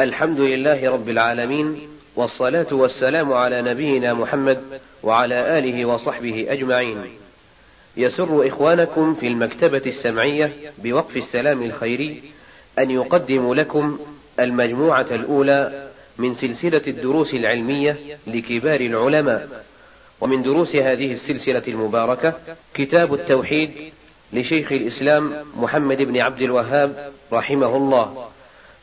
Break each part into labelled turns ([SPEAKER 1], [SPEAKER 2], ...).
[SPEAKER 1] الحمد لله رب العالمين والصلاة والسلام على نبينا محمد وعلى آله وصحبه أجمعين. يسر إخوانكم في المكتبة السمعية بوقف السلام الخيري أن يقدموا لكم المجموعة الأولى من سلسلة الدروس العلمية لكبار العلماء، ومن دروس هذه السلسلة المباركة كتاب التوحيد لشيخ الإسلام محمد بن عبد الوهاب رحمه الله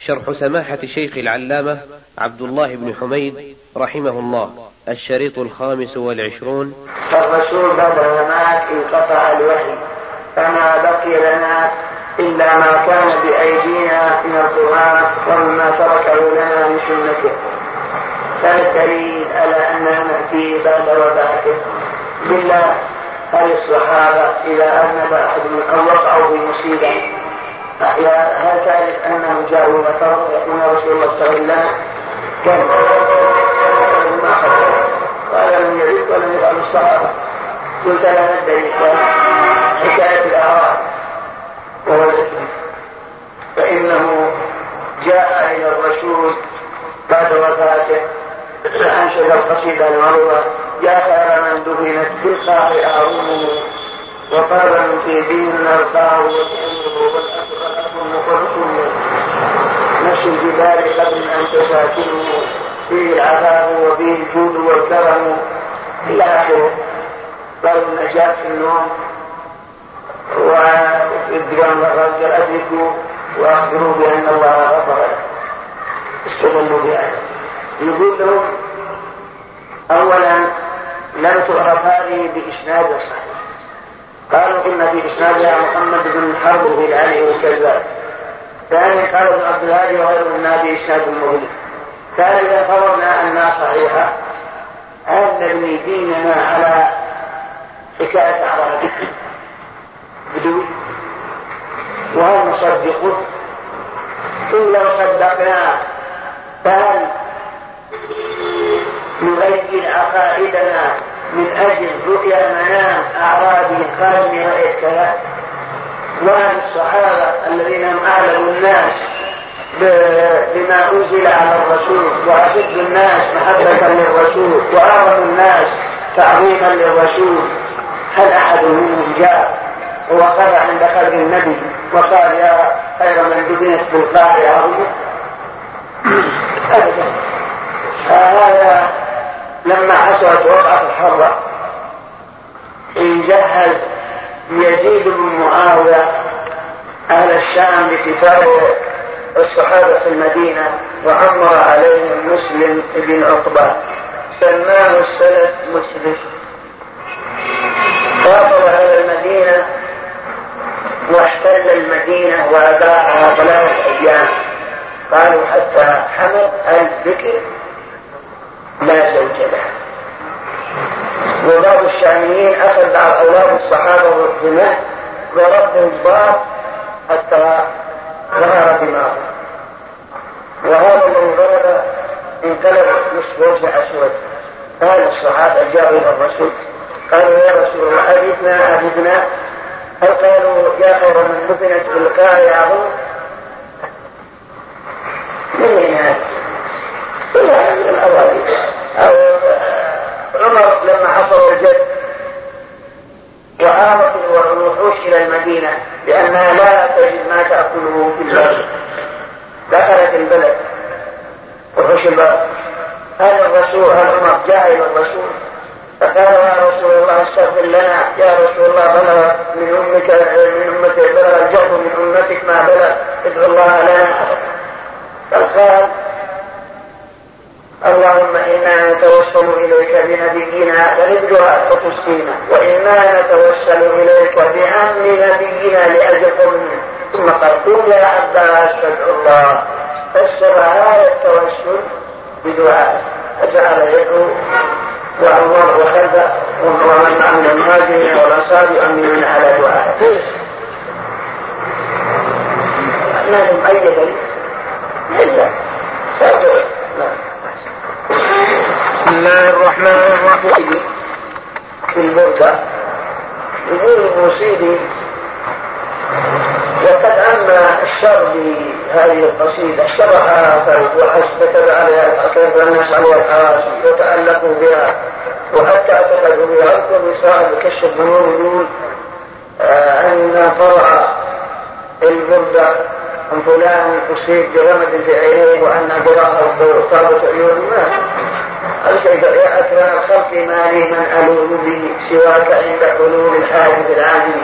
[SPEAKER 1] شرح سماحة الشيخ العلامة عبد الله بن حميد رحمه الله الشريط الخامس والعشرون.
[SPEAKER 2] الرسول بعد مات انقطع الوحي فما بقي لنا إلا ما كان بأيدينا من القرآن ومما تركه لنا من سنته. فالدليل على أننا نأتي بعد وفاته بالله هل الصحابة إذا أذنب أحد أو وقعوا في مصيبة. هل تعرف أنهم جاءوا وذكروا يقول رسول الله صلى الله عليه وسلم كم قال لم يعد ولم يفعل الصحابة قلت لا ندري حكاية الأعراب وهو الإثم فإنه جاء إلى الرسول بعد وفاته. فأنشد القصيدة المعروفة يا خير من دفنت في القاع أعظمه وقال من في دين نلقاه وتأمره والأسرى مقرصه نفس الجبال قبل أن تساكنه فيه العذاب وفيه الجود والكرم. إلى آخره. قال النجاة في النوم. وإدغام الرجل أدركوا وأخبروا بأن الله غفر. له استدلوا بآية يقول لهم أولا لم تعرف هذه بإسناد صحيح. قالوا إن في إسنادها محمد بن حرب الهلالي والكذاب. ثانيا قال ابن عبد الهادي وغيره من بإسناد مغلق ثالثا فرضنا أنها صحيحة أن نبني ديننا على حكاية أعراض. بدون. وهل نصدقه؟ إن لو صدقناه فهل نغير عقائدنا؟ من أجل رؤيا منام أعرابي قال رأيت كذا. وعن الصحابة الذين هم أعلم الناس بما أنزل على الرسول وأشد الناس محبة للرسول وأعظم الناس تعظيما للرسول هل أحد منهم جاء؟ ووقف عند خلق النبي وقال يا خير من دبنت بالقاع عظيم أبدا. فهذا لما حصلت وقعة الحرة جهز يزيد بن معاوية أهل الشام بكتاب الصحابة في المدينة وعمر عليهم مسلم بن عقبة. سماه السلف مسلم. خاطب أهل المدينة واحتل المدينة وأباعها ثلاثة أيام. قالوا حتى حمل الذكر لا زوج له. وبعض الشاميين أخذ بعض أولاد الصحابة والدماء ورد الباب حتى ظهر دماغه. وهذا الذي ضرب انقلب نصف وجه اسود قال الصحابة جاءوا إلى الرسول قالوا يا رسول الله حدثنا عبدنا هل قالوا يا خير من دفنت بالقاع عظيم من هذا؟ كلها من الاوائل أو عمر لما حصل الجد وآوت الوحوش إلى المدينة لانها لا تجد ما في البلد دخلت البلد. وحوش البلد. هذا الرسول هذا عمر جاء إلى الرسول؟ فقال يا رسول الله استغفر لنا. يا رسول الله بلغ من أمك من امتك بلغ الجهل من أمتك ما بلغ. ادعو الله لنا. فقال اللهم إنا نتوسل إليك بنبينا ونبدها فتسقينا وإنا نتوسل إليك بعم نبينا لأجل قومنا. ثم قال قل يا عباس فادعو الله. فسر هذا التوسل بدعاء. فجعل يدعو وعمر وخلف. ومن معه المهاجرين والأنصار يؤمنون على دعائه. ما مؤيدا إلا.
[SPEAKER 3] بسم الله الرحمن الرحيم.
[SPEAKER 2] في البردة يقول الموسيقي وقد أما الشر بهذه القصيدة شرح فوضوح كتب عليها الناس عليها الحواسي وتألقوا بها وحتى أعتقدوا بها. أذكر بصاحب كشف الظنون يقول آه، أن طرع البردة أن فلان أصيب برمد في عينيه وأن قراءه طابت عيون ما شيء يا اكرم الخلق ما لي من الوذ به سواك عند حلول الحادث العادي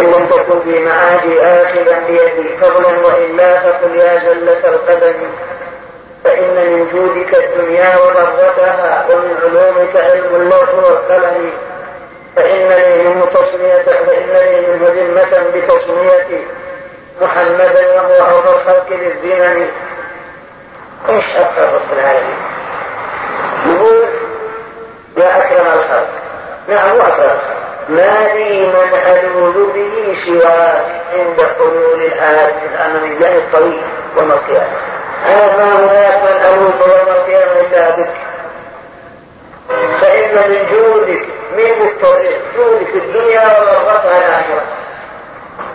[SPEAKER 2] إن لم تكن في معادي آخذا بيدي فضلا وإلا فقل يا زلة القدم. فإن من جودك الدنيا وضرتها ومن علومك علم اللوح والقلم. فإنني من تصمية فإنني من ذمة بتصمية محمدا وهو أرض الخلق للزمن إيش؟ أكثر رب العالمين. يقول يا أكرم الخلق نعم وأكرم الخلق ما لي من ألوذ به سواك عند حلول الآيات الأمنية. الطويل يوم القيامة. أنا ما هناك من ألوذ يوم القيامة إلا بك فإن من جودك من التوحيد جودك في الدنيا ورغبتها الآخرة.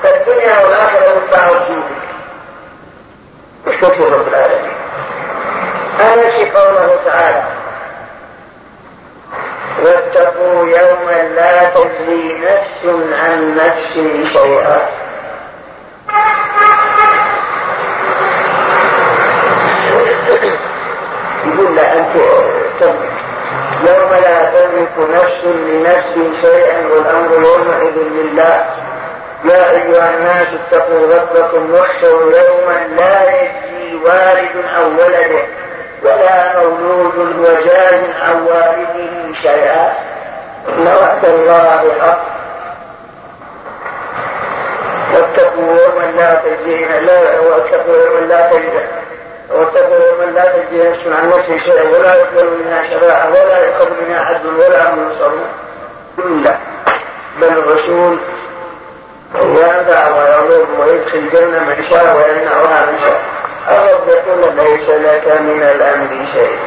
[SPEAKER 2] فالدنيا والآخرة متاع جودك اشكر رب العالمين. أنسي قوله تعالى. واتقوا يوما لا تجزي نفس عن نفس شيئا. يقول لا أنت يوم لا تملك نفس لنفس شيئا والأمر يومئذ لله. يا أيها الناس اتقوا ربكم واخشوا يوما لا يجزي والد أو ولده ولا مولود هو جاز عن والده شيئا. إن وعد الله حق. واتقوا يوما لا تجزي لا واتقوا يوما لا تجزي واتقوا يوما لا تجزي نفس عن نفس شيئا ولا يقبل منها شفاعة ولا يقبل منها عدل ولا هم ينصرون لا بل الرسول ينفع ويضر ويدخل الجنة من شاء ويمنعها من شاء. الرب يقول ليس لك من الأمر شيء.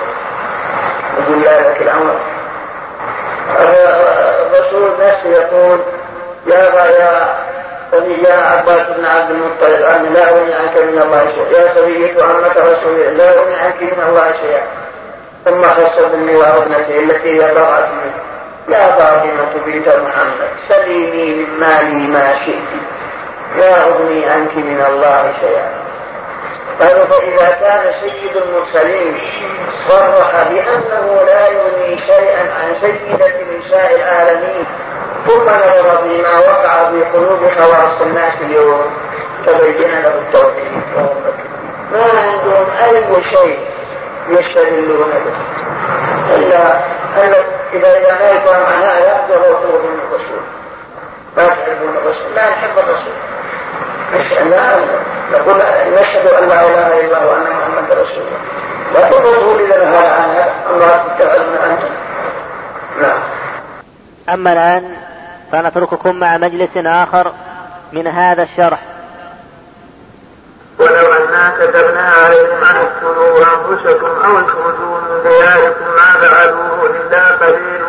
[SPEAKER 2] يقول لا لك الأمر. الرسول نفسه يقول يا يا يا عباس بن عبد المطلب أنا لا أغني عنك من الله شيئا. يا صبية عمة رسول لا أغني عنك من الله شيئا. ثم خص بالنوار ابنته التي هي ضرعت منه. يا فاطمة بنت محمد سليني من مالي ما شئت. لا أغني عنك من الله شيئا. قالوا فإذا كان سيد المرسلين صرح بأنه لا يغني شيئا عن سيدة نساء العالمين. ثم نظر فيما وقع في قلوب خواص الناس اليوم. تبين له التوحيد. ما عندهم أي شيء يستدلون به. إلا أن إذا إذا ما يفهم عن هذا فهو من الرسول ما تحبون الرسول لا نحب الرسول. نقول نشهد أن لا إله إلا الله وأن محمدا رسول الله. لا تقولوا إذا نهى عنها الله تتبعون أنتم نعم.
[SPEAKER 4] أما الآن فنترككم مع مجلس آخر من هذا الشرح.
[SPEAKER 3] ولو أنا كتبنا عليهم أن اقتلوا أنفسكم أو اخرجوا من دياركم ما فعلوه إلا قليل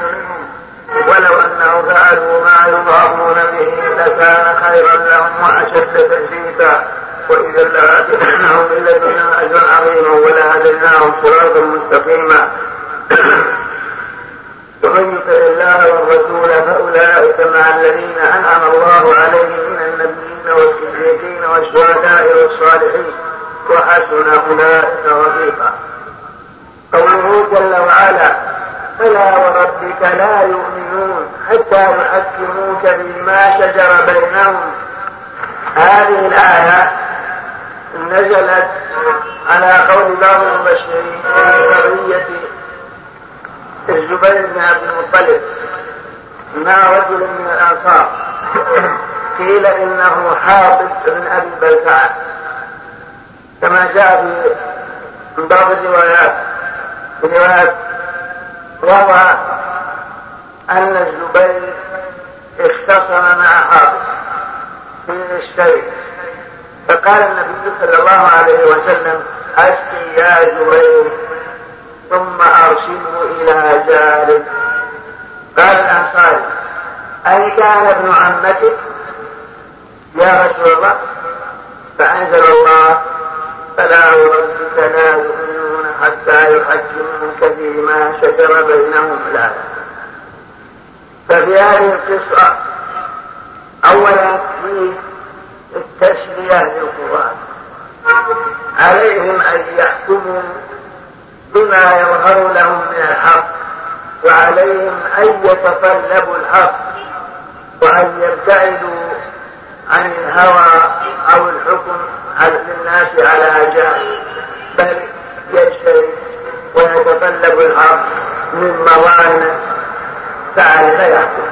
[SPEAKER 3] ولو أنهم فعلوا ما يضعفون به لكان خيرا لهم وأشد تثبيتا وإذا لآتيناهم من لدنا أجرا عظيما ولهديناهم صراطا مستقيما. ومن يطع الله والرسول فأولئك مع الذين أنعم الله عليهم من النبيين والصديقين والشهداء والصالحين. وحسن أولئك رفيقا. قوله جل وعلا فلا وربك لا يؤمنون حتى يحكموك فيما شجر بينهم. هذه الآية نزلت على قول بعض المبشرين في قضية الزبير بن عبد المطلب. مع رجل من الأنصار. قيل إنه حاطب بن أبي بلتعة. كما جاء في بعض الروايات في روى أن الزبير اختصم مع حافظ من الشيء فقال النبي صلى الله عليه وسلم أسقي يا زبير. ثم أرسله إلى جارك قال الأنصاري أي كان ابن عمتك؟ يا رسول الله فأنزل الله فلا وربك لا
[SPEAKER 2] يحكموك فيما شجر بينهم لا. ففي هذه القصة أولا في التسلية للقرآن عليهم أن يحكموا بما يظهر لهم من الحق وعليهم أن يتطلبوا الحق وأن يبتعدوا عن الهوى أو الحكم للناس على جهل بل يجتهد ويتطلب الحق من موانع فعل فيحكم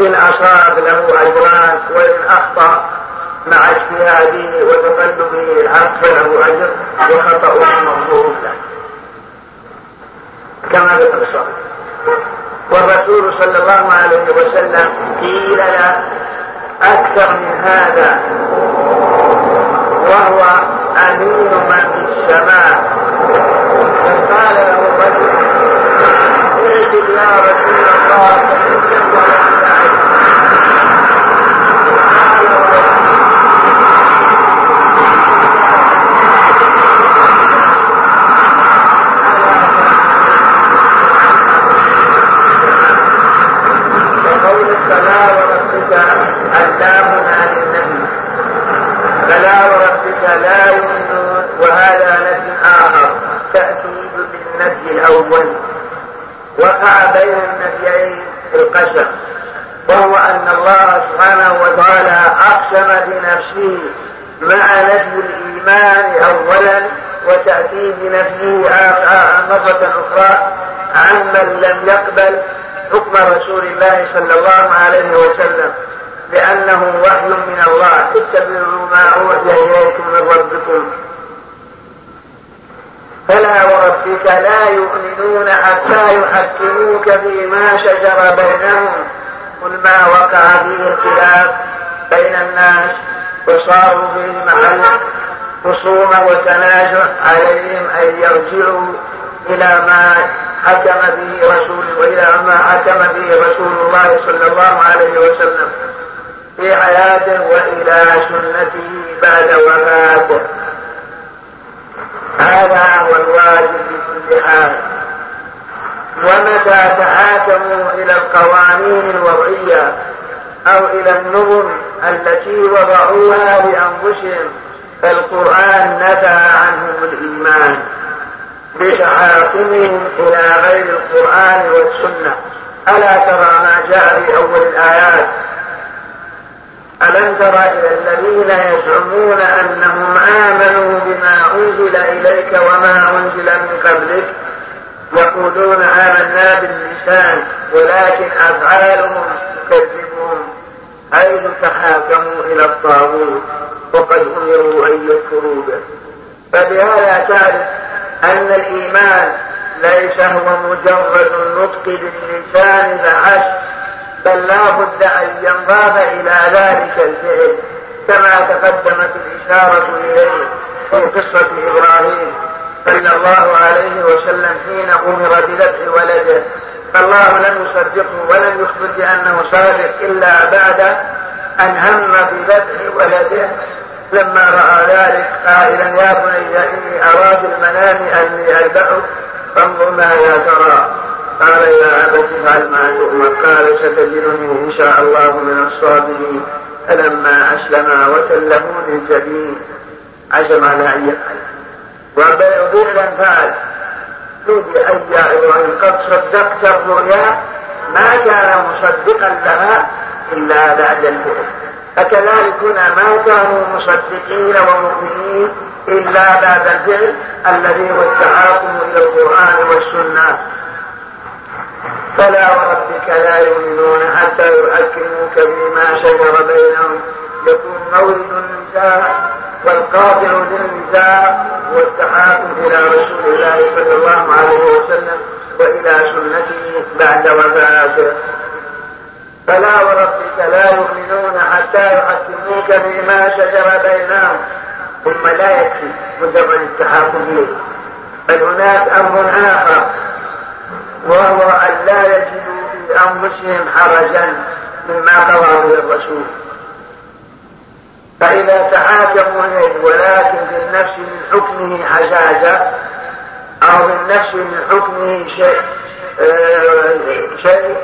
[SPEAKER 2] إن أصاب له أجران وإن أخطأ مع اجتهاده وتقلبه الحق فله أجر وخطأه مغفور له. كما في والرسول صلى الله عليه وسلم قيل له أكثر من هذا وهو أمين من في السماء. فقال له الرجل اعجب يا رسول الله للنبي فلا وربك لا يؤمنون وهذا نفي آخر تأكيد للنفي الأول بين النفيين القسم وهو أن الله سبحانه وتعالى أقسم بنفسه مع نفي الإيمان أولا وتأكيد نفيه مرة أخرى عمن لم يقبل حكم رسول الله صلى الله عليه وسلم لأنه وحي من الله اتبعوا ما أوحي إليكم من ربكم. فلا وربك لا يؤمنون حتى يحكموك فيما شجر بينهم. قل ما وقع فيه الخلاف بين الناس. وصاروا في محل خصومة وتنازع عليهم أن يرجعوا إلى ما حكم به رسول وإلى ما حكم به رسول الله صلى الله عليه وسلم. في حياته وإلى سنته بعد وفاته. هذا هو الواجب بكل حال. ومتى تحاكموا إلى القوانين الوضعية أو إلى النظم التي وضعوها لأنفسهم فالقرآن نفى عنهم الإيمان بتحاكمهم إلى غير القرآن والسنة. ألا ترى ما جاء في أول الآيات ألم تر إلى الذين يزعمون أنهم آمنوا بما أنزل إليك وما أنزل من قبلك يقولون آمنا باللسان ولكن أفعالهم تكذبهم حيث تحاكموا إلى الطاغوت؟ وقد أمروا أن يكفروا به. فبهذا تعرف أن الإيمان ليس هو مجرد النطق باللسان فحسب بل لا بد أن ينضاف إلى ذلك الفعل كما تقدمت الإشارة إليه في قصة إبراهيم. صلى الله عليه وسلم حين أمر بذبح ولده. فالله لم يصدقه ولم يخبر بأنه صادق إلا بعد أن هم بذبح ولده. لما رأى ذلك قائلا يا بني إني أرى المنام أني أذبحك فانظر ماذا ترى. قال يا أبت افعل ما تؤمر قال ستجدني إن شاء الله من الصابرين. فلما أسلما وسلموا للجبين عزم على أن يفعل. وفعلا فعل. نودي أي يا إبراهيم قد صدقت الرؤيا. ما كان مصدقا لها إلا بعد الفعل. فكذلك هنا ما كانوا مصدقين ومؤمنين إلا بعد الفعل الذي هو التحاكم إلى القرآن والسنة. فلا وربك لا يؤمنون حتى يحكموك فيما شجر بينهم يكون مورد النزاع والقاطع للنزاع والتحاكم إلى رسول الله صلى الله عليه وسلم والى سنته بعد وفاته فلا وربك لا يؤمنون حتى يحكموك فيما شجر بينهم. ثم لا يكفي مجرد التحاكم اليه. بل هناك أمر اخر. وهو أن لا يجدوا في أنفسهم حرجا مما قضى به الرسول. فإذا تحاكموا إليه ولكن في النفس من حكمه حجاجة أو من نفس من حكمه شيء آه، شيء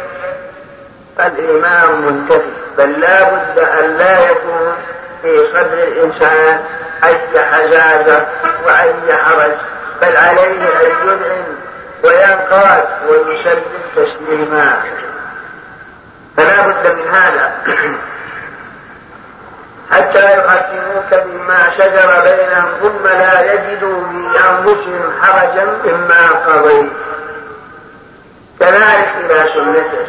[SPEAKER 2] الإيمان منتفي بل لا بد أن لا يكون في صدر الإنسان أي حزازة وأي حرج. بل عليه أن يذعن وينقاد ويسلم تسليما فلا بد من هذا. حتى يحكموك بما شجر بينهم ثم لا يجدوا في أنفسهم حرجا مما قضيت. كذلك إلى سنته.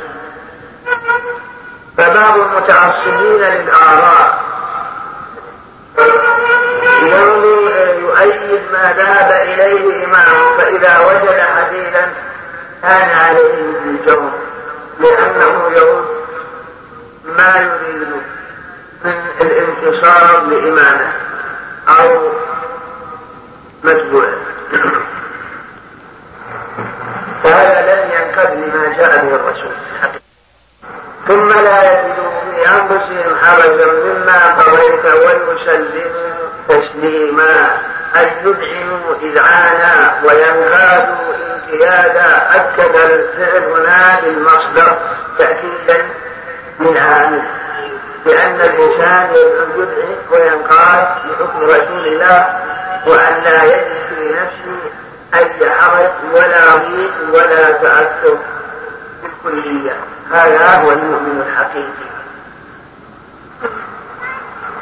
[SPEAKER 2] فبعض المتعصبين للآراء. يؤيد ما ذهب إليه امامه فإذا وجد حديثا كان عليه بالجور لأنه يرد ما يريد من الانتصار لإمامه أو متبوعه فهذا لن ينقذ لما جاء به الرسول ثم لا يجدوا في أنفسهم حرجا مما قضيت ويسلموا تسليما. أن يدعموا إذعانا وينقادوا انقيادا أكد الفعل هنا بالمصدر تأكيدا من عامل بأن الإنسان يدعي وينقاد بحكم رسول الله وأن لا يجد في نفسه أي حرج ولا ضيق ولا تأثر بالكلية. هذا هو المؤمن الحقيقي.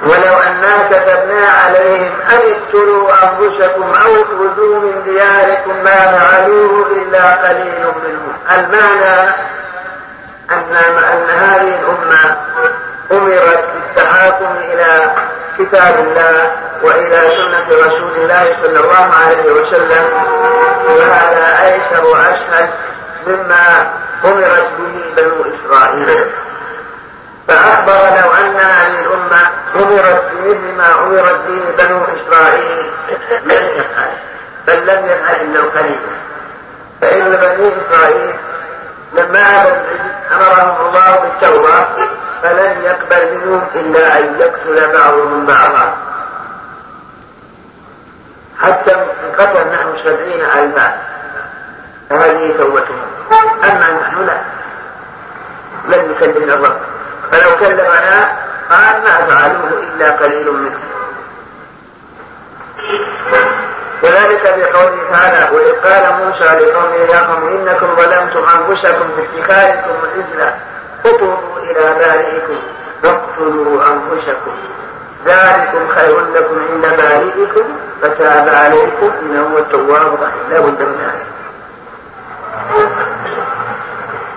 [SPEAKER 2] ولو أنا كتبنا عليهم أن اقتلوا أنفسكم أو اخرجوا من دياركم ما فعلوه إلا قليل منهم. المعنى أن أن هذه الأمة أمرت بالتحاكم إلى كتاب الله وإلى سنة رسول الله صلى الله عليه وسلم وهذا أيسر وأسهل مما أمرت به بنو إسرائيل. فأخبر لو أن هذه الأمة أمرت بمثل ما أمرت به بنو إسرائيل. لم بل لم يفعل إلا القليل فإن بني إسرائيل لما أمرهم الله بالتوبة فلن يقبل منهم إلا أن يقتل بعضهم بعضا. حتى قتل نحو سبعين ألفا. فهذه توبتهم. أما نحن لا. لن يكلمنا الرب فلو كلمنا قال ما فعلوه إلا قليل منهم وذلك في قوله تعالى وإذ قال موسى لقومه يا قوم إنكم ظلمتم أنفسكم باتخاذكم العزلة فتوبوا إلى بارئكم فاقتلوا أنفسكم. ذلكم خير لكم عند بارئكم فتاب عليكم إنه هو التواب الرحيم. لا بد من هذا.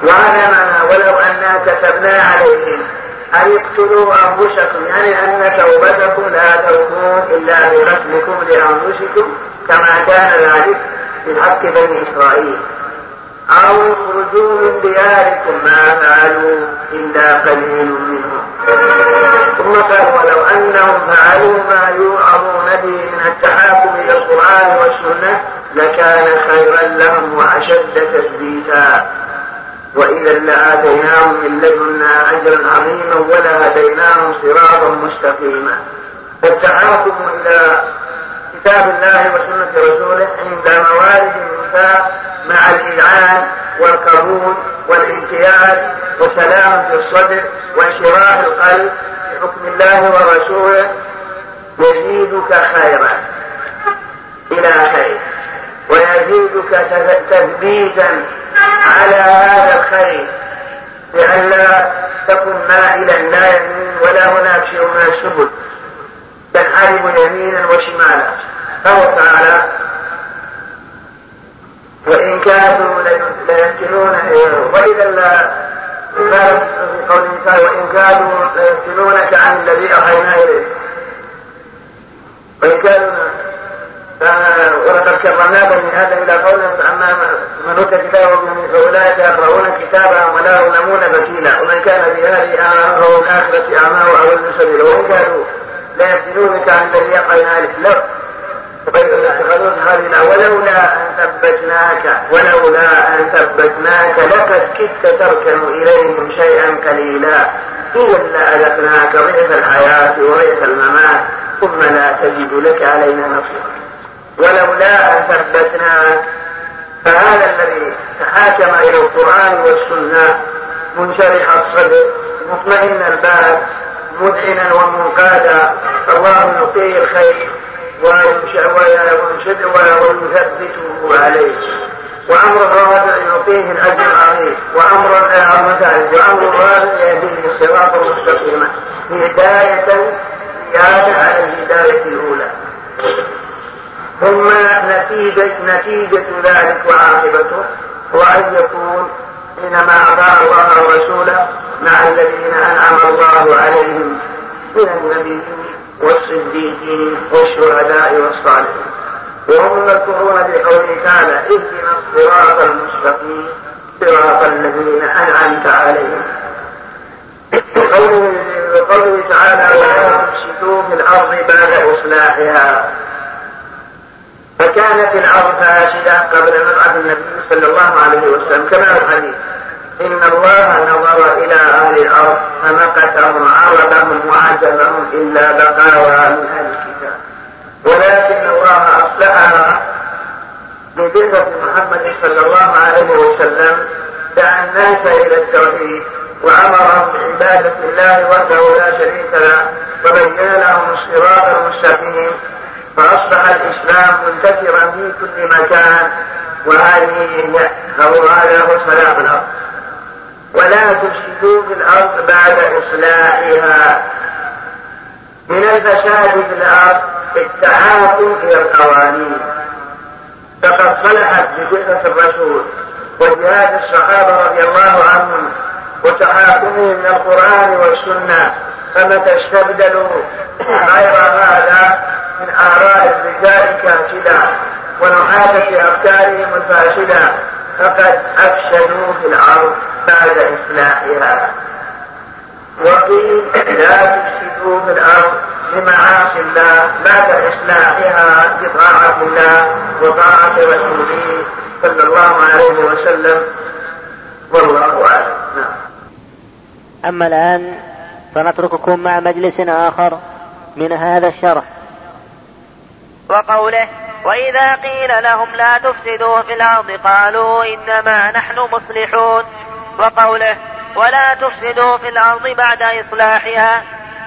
[SPEAKER 2] معنى ولو أنا كتبنا عليهم. أن اقتلوا أنفسكم. يعني أن توبتكم لا تكون إلا بقتلكم لأنفسكم كما كان ذلك في حق بني إسرائيل. أو اخرجوا من دياركم ما فعلوا إلا قليل منهم. ثم قال ولو أنهم فعلوا ما يوعظون به من التحاكم إلى القرآن والسنة لكان خيرا لهم وأشد تثبيتا. وإذا لآتيناهم من لدنا أجرا عظيما ولهديناهم صراطا مستقيما. فالتحاكم إلى كتاب الله وسنة رسوله عند موارد النساء مع الإذعان والقبول والانقياد وسلام في الصدر وانشراح القلب بحكم الله ورسوله يزيدك خيرا. إلى خير ويزيدك تثبيتا على هذا الخير لئلا تكن مائلا لا يمين ولا هناك شيء من السبل تنحرم يمينا وشمالا. قال تعالى وإن كانوا ليفتنون وإذا لا في قوله تعالى وإن كانوا ليفتنونك عن الذي أوحينا إليك. وإن كانوا ولقد كرمنا بني آدم إلى قول فأما من أوتي كتابه فأولئك يقرؤون كتابهم ولا يظلمون فتيلا ومن كان في هذه اعمى فهو الاخره اعمى واول سبيلا وإن كانوا لا يفتنونك عن الذي يقعنا الف لا اتخذون هذه ولولا أن ثبتناك ولولا أن ثبتناك لقد كدت تركن إليهم شيئا قليلا. إذا لأذقناك ضعف الحياة وضعف الممات. ثم لا تجد لك علينا نصيرا. ولولا أن ثبتناك فهذا الذي تحاكم إلى القرآن والسنة منشرح الصدر مطمئن البال مذعنا ومنقادا فالله يعطيه الخير وينشد ويثبته عليه. وأمر الرابع يعطيه الأجر العظيم وأمر وأمر الرابع يهديه الصراط المستقيم. هداية زيادة على الهداية الأولى. ثم نتيجة نتيجة ذلك وعاقبته هو أن يكون حينما أطاع الله ورسوله مع الذين أنعم الله عليهم من النبيين والصديقين والشهداء والصالحين. وهم مذكورون في قوله تعالى اهدنا الصراط المستقيم صراط الذين أنعمت عليهم. وقوله تعالى ولا تفسدوا في الأرض بعد إصلاحها فكانت الأرض فاسدة قبل مبعث النبي صلى الله عليه وسلم. كما الحديث. إن الله نظر إلى أهل الأرض فمقتهم عربهم وعجبهم إلا بقاوى من أهل الكتاب. ولكن الله أصلحها ببعثة محمد صلى الله عليه وسلم دعا الناس إلى التوحيد وأمرهم بعبادة الله وحده لا شريك له وبين لهم الصراط المستقيم فأصبح الإسلام منتشرا في كل مكان وهذه هذا هو صلاح الأرض. ولا تفسدوا في الأرض بعد إصلاحها. من الفساد في الأرض التعاطي إلى القوانين. فقد صلحت بجثة الرسول وجهاد الصحابة رضي الله عنهم وتحاكمهم من القرآن والسنة فمتى استبدلوا غير هذا من آراء الرجال كافلة ونحاة أفكارهم الفاسدة فقد أفسدوا في الأرض بعد إصلاحها. وقيل لا تفسدوا في الأرض بمعاصي الله بعد إصلاحها بطاعة الله وطاعة رسوله صلى الله عليه وسلم. والله أعلم. نعم.
[SPEAKER 5] أما الآن فنترككم مع مجلس آخر من هذا الشرح.
[SPEAKER 6] وقوله وإذا قيل لهم لا تفسدوا في الأرض قالوا إنما نحن مصلحون. وقوله ولا تفسدوا في الأرض بعد إصلاحها.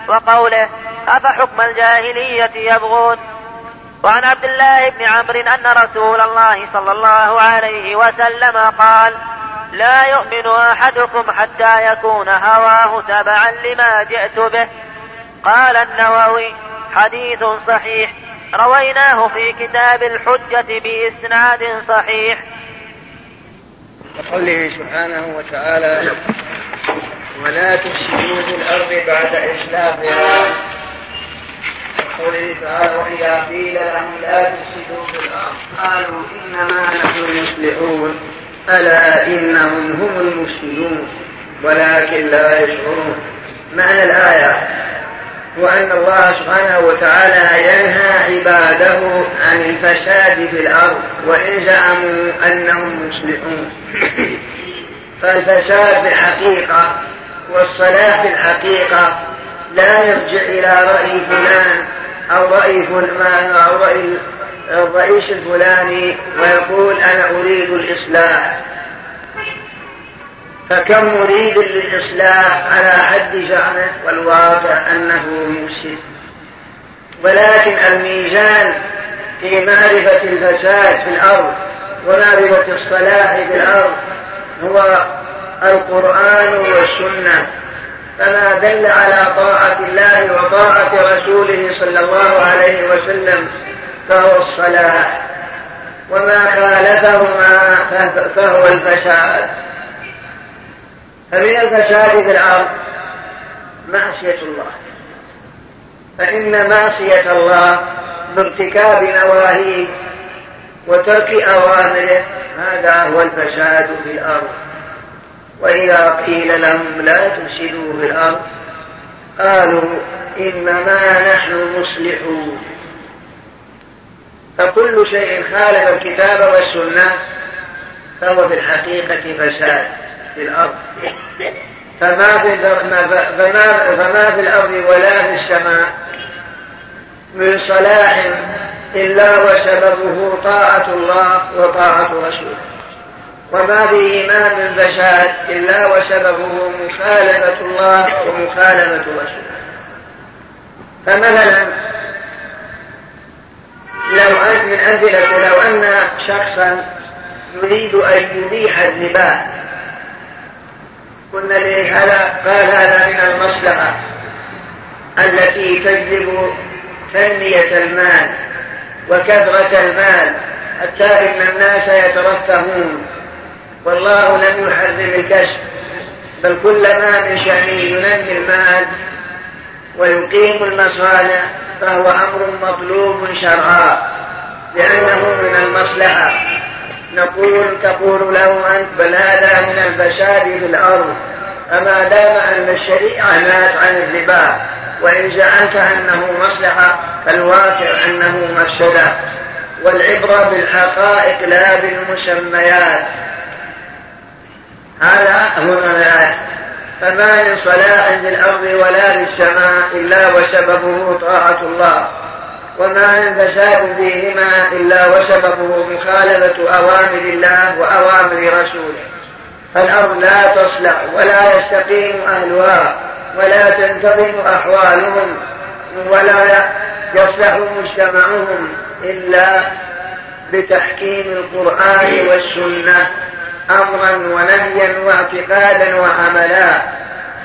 [SPEAKER 6] وقوله أفحكم الجاهلية يبغون. وعن عبد الله بن عمرو أن رسول الله صلى الله عليه وسلم قال لا يؤمن أحدكم حتى يكون هواه تبعا لما جئت به. قال النووي حديث صحيح. رويناه في كتاب الحجة بإسناد صحيح.
[SPEAKER 2] وقوله سبحانه وتعالى ولا تفسدوا في الأرض بعد إصلاحها وقوله تعالى وإذا قيل لهم لا تفسدوا في الأرض قالوا إنما نحن مصلحون ألا إنهم هم المفسدون ولكن لا يشعرون. معنى الآية وأن الله سبحانه وتعالى ينهى عباده عن الفساد في الأرض وإن زعموا أنهم مصلحون. فالفساد في الحقيقة والصلاح في الحقيقة لا يرجع إلى رأي فلان أو رأي فلان أو رأي الرئيس الفلاني ويقول أنا أريد الإصلاح. فكم مريد للإصلاح على حد زعمه والواقع أنه مفسد. ولكن الميزان في معرفة الفساد في الأرض ومعرفة الصلاح في الأرض هو القرآن والسنة. فما دل على طاعة الله وطاعة رسوله صلى الله عليه وسلم فهو الصلاح. وما خالفهما فهو الفساد. فمن الفساد في الأرض معصية الله. فإن معصية الله بارتكاب نواهيه وترك أوامره هذا هو الفساد في الأرض. وإذا قيل لهم لا تفسدوا في الأرض قالوا إنما نحن مصلحون. فكل شيء خالف الكتاب والسنة فهو في الحقيقة فساد. في الأرض. فما في فما فما في الأرض ولا في السماء من صلاح إلا وسببه طاعة الله وطاعة رسوله. وما به ما من فساد إلا وسببه مخالفة الله ومخالفة رسوله. فمثلا لو أن من أمثلة لو أن شخصا يريد أن يبيح الربا قلنا هذا قال هذا من المصلحة التي تجلب تنمية المال وكثرة المال. حتى إن الناس يترفهون. والله لم يحرم الكسب بل كل ما من شأنه ينمي المال ويقيم المصالح فهو أمر مطلوب شرعا لأنه من المصلحة. نقول تقول له أنت بل هذا من الفساد في الأرض أما دام أن الشريعة نهت عن الربا وإن زعمت أنه مصلحة فالواقع أنه مفسدة. والعبرة بالحقائق لا بالمسميات. هذا هنا الآية فما من صلاح الأرض ولا في السماء إلا وسببه طاعة الله. وما فساد فيهما إلا وسببه مخالفة أوامر الله وأوامر رسوله. فالأرض لا تصلح ولا يستقيم أهلها ولا تنتظم أحوالهم ولا يصلح مجتمعهم إلا بتحكيم القرآن والسنة أمرا ونهيا واعتقادا وعملا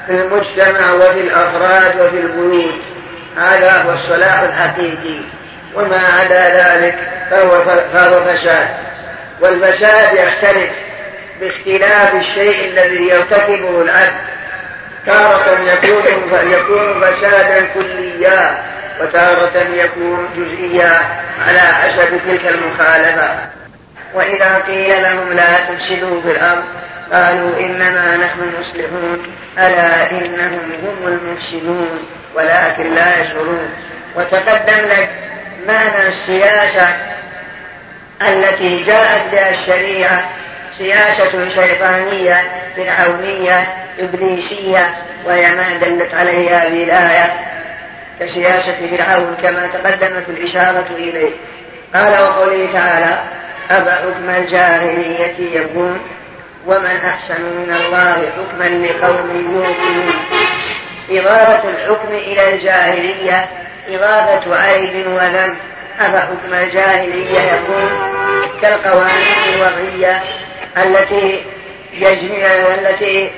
[SPEAKER 2] في المجتمع وفي الأفراد وفي البيوت. هذا هو الصلاح الحقيقي. وما عدا ذلك فهو فهو فساد. والفساد يختلف باختلاف الشيء الذي يرتكبه العبد. تارة يكون يكون فسادا كليا وتارة يكون جزئيا على حسب تلك المخالفة. وإذا قيل لهم لا تفسدوا في الأرض قالوا إنما نحن مصلحون ألا إنهم هم المفسدون ولكن لا يشعرون. وتقدم لك معنى السياسة التي جاءت بها الشريعة سياسة شيطانية فرعونية إبليسية وهي ما دلت عليها هذه الآية كسياسة فرعون كما تقدمت الإشارة إليه. قال وقوله تعالى أفحكم الجاهلية يبغون ومن أحسن من الله حكما لقوم يوقنون. إضافة الحكم إلى الجاهلية إضافة عيب وذنب أفحكم الجاهلية يكون كالقوانين الوضعية التي يجمع التي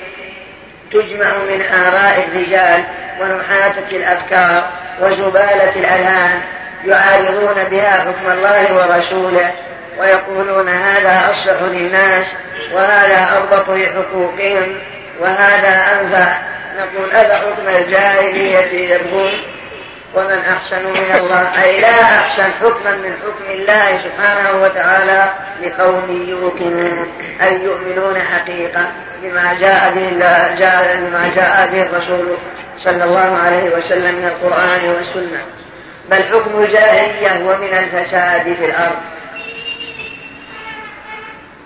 [SPEAKER 2] تجمع من آراء الرجال ونحاتة الأفكار وزبالة الأذهان يعارضون بها حكم الله ورسوله. ويقولون هذا أصلح للناس وهذا أربط لحقوقهم وهذا أنفع. نقول أفحكم الجاهلية يبغون؟ ومن أحسن من الله. أي لا أحسن حكما من حكم الله سبحانه وتعالى لقوم يوقنون. أي يؤمنون حقيقة بما جاء به جاء بما جاء به الرسول صلى الله عليه وسلم من القرآن والسنة. بل حكم الجاهلية هو من الفساد في الأرض.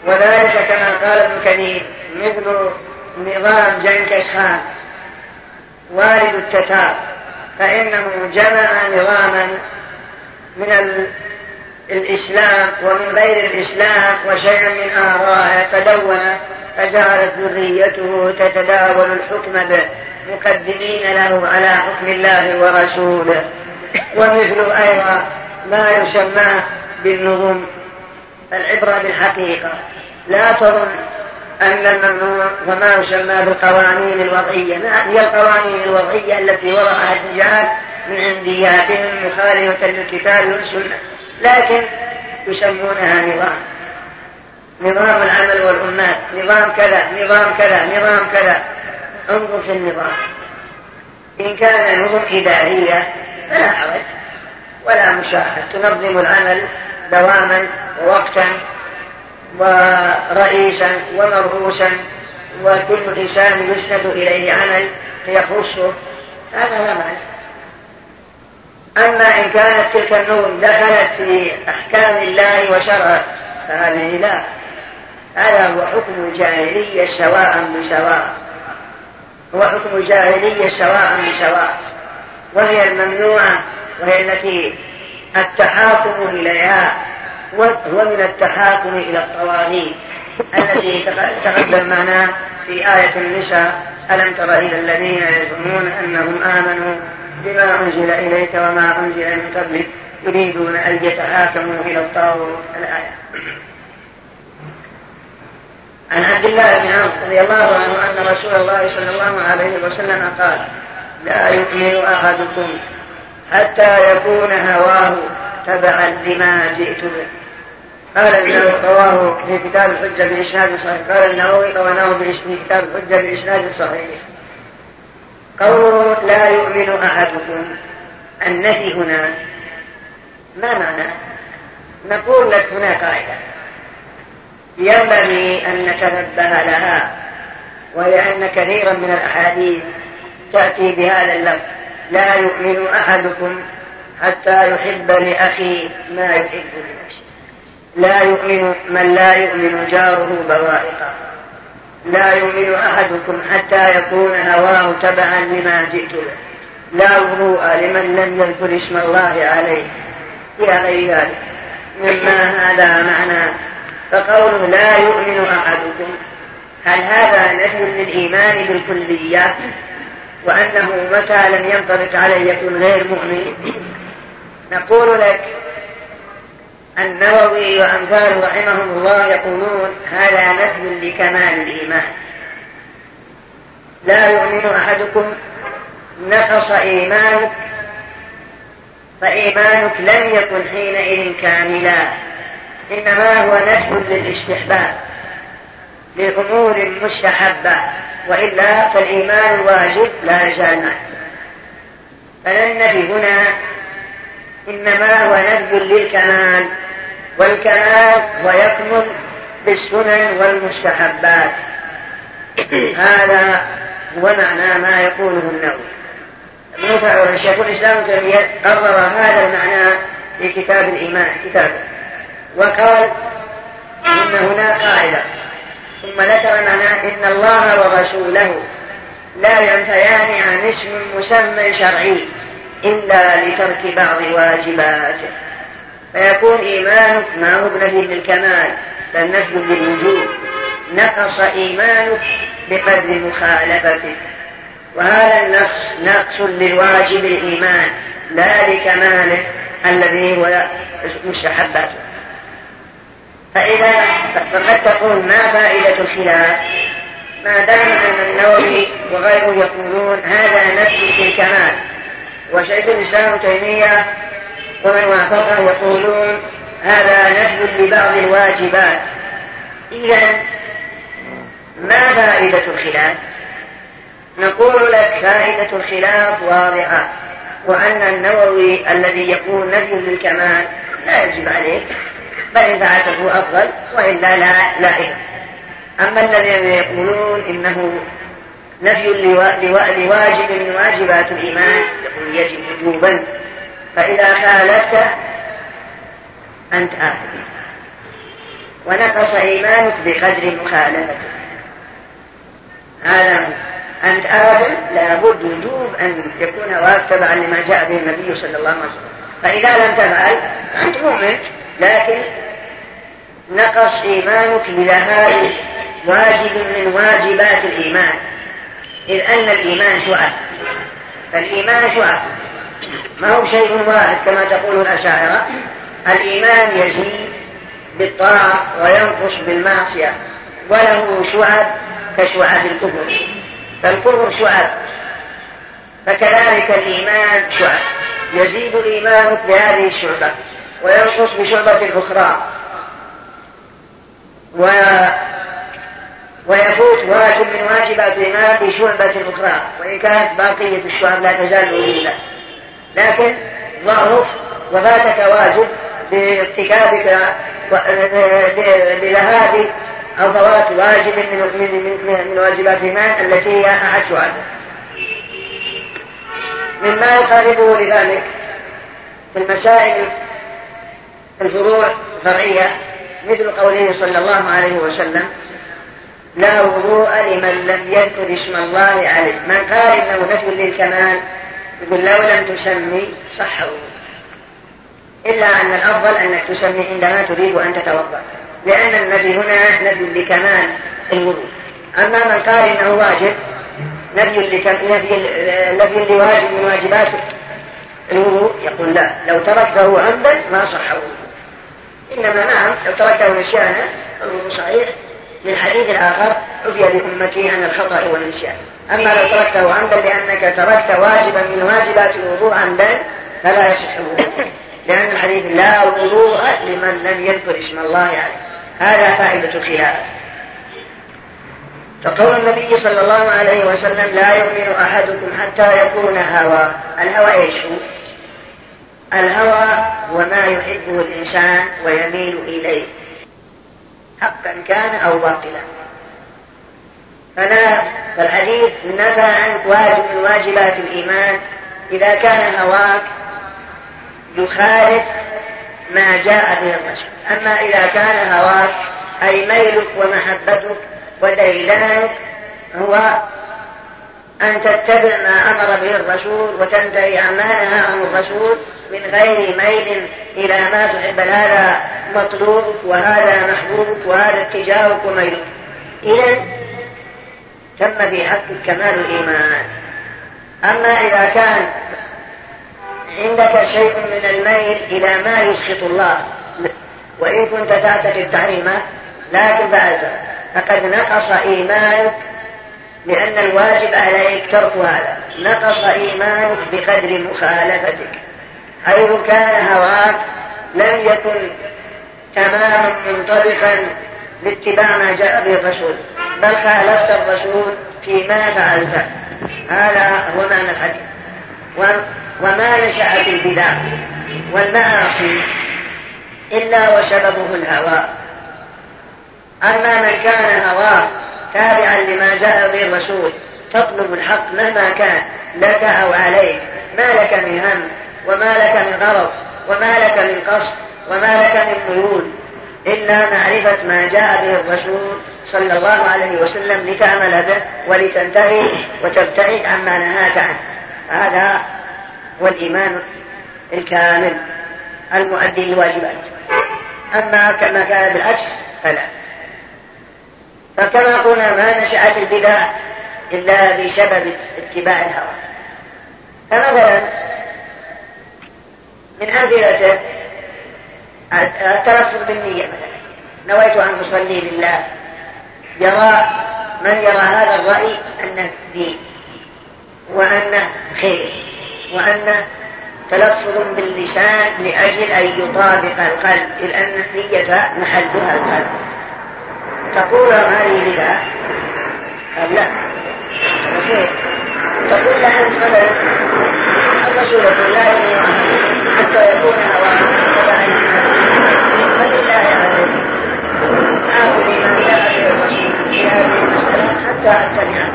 [SPEAKER 2] وذلك كما قال ابن كثير مثل نظام جنكش خان والد التتار فإنه جمع نظاما من الإسلام ومن غير الإسلام وشيئا من آرائه فدون فجعلت ذريته تتداول الحكم به مقدمين له على حكم الله ورسوله. ومثل أيضا ما يسمى بالنظم العبرة بالحقيقة لا تظن أن الممنوع وما يسمى بالقوانين الوضعية. ما هي القوانين الوضعية التي وضعها الرجال من عندياتهم مخالفة للكتاب والسنة؟ لكن يسمونها نظام. نظام العمل والأمات نظام كذا نظام كذا نظام كذا. انظر في النظام. إن كان نظم إدارية فلا حرج ولا مشاحة. تنظم العمل دواما ووقتا ورئيسا ومرؤوسا وكل إنسان يسند إليه عمل يخصه هذا لا معنى أما إن كانت تلك النون دخلت في أحكام الله وشرعه فهذه لا. هذا هو حكم الجاهلية سواء بسواء. هو حكم الجاهلية سواء بسواء. وهي الممنوعة وهي التي التحاكم إليها هو من التحاكم إلى الطواغيت التي تقدم معنا في آية النساء ألم تر إلى الذين يزعمون أنهم آمنوا بما أنزل إليك وما أنزل من قبلك يريدون أن يتحاكموا إلى الطاغوت. الآية. عن عبد الله بن عمرو رضي الله عنه أن رسول الله صلى الله عليه وسلم قال لا يؤمن أحدكم حتى يكون هواه تبعا لما جئت به. قال النووي رواه في كتاب الحجة بإسناد صحيح. قال النووي رواه في كتاب الحجة بإسناد صحيح. قوله لا يؤمن أحدكم. النفي هنا ما معنى؟ نقول لك هنا قاعدة ينبغي أن نتنبه لها وهي أن كثيرا من الأحاديث تأتي بهذا اللفظ. لا يؤمن أحدكم حتى يحب لأخيه ما يحب لنفسه. لا يؤمن من لا يؤمن جاره بوائقه. لا يؤمن أحدكم حتى يكون هواه تبعا لما جئت به لا وضوء لمن لم يذكر اسم الله عليه. إلى غير ذلك مما هذا معنى؟ فقوله لا يؤمن أحدكم هل هذا نفي للإيمان بالكلية؟ وأنه متى لم ينطبق عليه يكون غير مؤمن. نقول لك النووي وأمثاله رحمهم الله يقولون هذا نفي لكمال الإيمان. لا يؤمن أحدكم نقص إيمانك فإيمانك لم يكن حينئذ كاملا. إنما هو نفي للاستحباب. لأمور مستحبة وإلا فالإيمان الواجب لا يزال معك فالنفي هنا إنما هو نفي للكمال والكمال ويكمل بالسنن والمستحبات. هذا هو معنى ما يقوله النووي. ابن الشيخ الإسلام تيمية قرر هذا المعنى في كتاب الإيمان كتابه وقال إن هنا قاعدة. ثم ذكر معنى إن الله ورسوله لا ينفيان عن اسم مسمى شرعي إلا لترك بعض واجباته. فيكون إيمانك ما هو بنفي للكمال بل نفي للوجود نقص إيمانك بقدر مخالفتك. وهذا النقص نقص للواجب الإيمان لا لكماله الذي هو مستحباته. فإذا فقد تقول ما فائدة الخلاف؟ ما دام أن النووي وغيره يقولون هذا نفي في الكمال. وشيخ الإسلام تيمية ومن وافقه يقولون هذا نفي لبعض الواجبات. إذا ما فائدة الخلاف؟ نقول لك فائدة الخلاف واضحة وأن النووي الذي يقول نفي للكمال لا يجب عليك بل إن فعلته أفضل وإلا لا لا إثم. أما الذين يقولون إنه نفي لواجب من واجبات الإيمان يقول يجب وجوبا. فإذا خالفت أنت آثم ونقص إيمانك بقدر مخالفتك هذا أنت آثم لابد وجوب أن يكون تبعا لما جاء به النبي صلى الله عليه وسلم. فإذا لم تفعل أنت مؤمن. لكن نقص إيمانك بذهاب واجب من واجبات الإيمان. إذ أن الإيمان شعب. فالإيمان شعب. ما هو شيء واحد كما تقول الأشاعرة. الإيمان يزيد بالطاعة وينقص بالمعصية. وله شعب كشعب الكفر. فالكفر شعب. فكذلك الإيمان شعب. يزيد الإيمان بهذه الشعبة. وينقص بشعبة أخرى. و ويفوت واجب من واجبات الإيمان بشعبة أخرى. وإن كانت باقية الشعب لا تزال وجودا لكن ظهرك وفاتك واجب بارتكابك بذهاب أو فوات واجب من من من, من واجبات الإيمان التي هي أحد شعبه مما يقاربه لذلك في المسائل الفروع الفرعية مثل قوله صلى الله عليه وسلم لا وضوء لمن لم يذكر اسم الله عليه. من قال إنه نفي للكمال يقول لو لم تسمي صح إلا أن الأفضل أنك تسمي عندما تريد أن تتوضأ لأن النبي هنا نبي لكمال الوضوء. أما من قال إنه واجب نبي نبي نبي لواجب من واجبات الوضوء يقول لا لو تركته عمدا ما صح الوضوء إنما نعم لو تركته نسيانا الوضوء صحيح. من حديث آخر عفي لأمتي عن الخطأ والنسيان. أما لو تركته عمدا لأنك تركت واجبا من واجبات الوضوء عمدا فلا يصح الوضوء. لأن الحديث لا وضوء لمن لم يذكر اسم الله عليه. هذا فائدة الخلاف فقول النبي صلى الله عليه وسلم لا يؤمن أحدكم حتى يكون هوى. الهوى إيش هو؟ الهوى هو ما يحبه الإنسان ويميل إليه. حقا كان أو باطلا. فلا فالحديث نفى عنك واجب من واجبات الإيمان. إذا كان هواك يخالف ما جاء به الرسول أما إذا كان هواك أي ميلك ومحبتك وديلانك هو أن تتبع ما أمر به الرسول وتنتهي عما نهى عنه الرسول من غير ميل إلى ما تحب. هذا مطلوبك وهذا محبوبك وهذا اتجاهك وميلك إذا تم في حقك كمال الإيمان. أما إذا كان عندك شيء من الميل إلى ما يسخط الله وإن كنت تعتقد تحريمه لكن بعد فقد نقص إيمانك لأن الواجب عليك ترك هذا. نقص إيمانك بقدر مخالفتك. حيث كان هواك لم يكن تماما منطبقا باتباع ما جاء به الرسول. بل خالفت الرسول فيما فعلت هذا هو معنى الحديث. وما نشأت البدع والمعاصي إلا وسببه الهوى. أما من كان هواه تابعا لما جاء به الرسول تطلب الحق مهما كان لك أو عليك ما لك من هم؟ وما لك من غرض وما لك من قصد وما لك من ميول إلا معرفة ما جاء به الرسول صلى الله عليه وسلم لتعمل به ولتنتهي وتبتعد عما نهاك عنه. هذا هو الإيمان الكامل المؤدي للواجبات. أما كما كان بالعكس فلا. فكما قلنا ما نشأت البدع إلا بسبب اتباع الهوى. فمثلا من أمثلته التلفظ بالنية. نويت أن أصلي لله يرى من يرى هذا الرأي أنه دين وأنه خير وأنه تلفظ باللسان لأجل أن يطابق القلب لأن النية محلها القلب. تقول هذه بدعة قال لا؟ تقول له أنت مثلا الرسول يقول لا حتى يكون هواه تبعا فلله عليك آخذ ما جاء به الرسول في هذه المسألة حتى أتبعه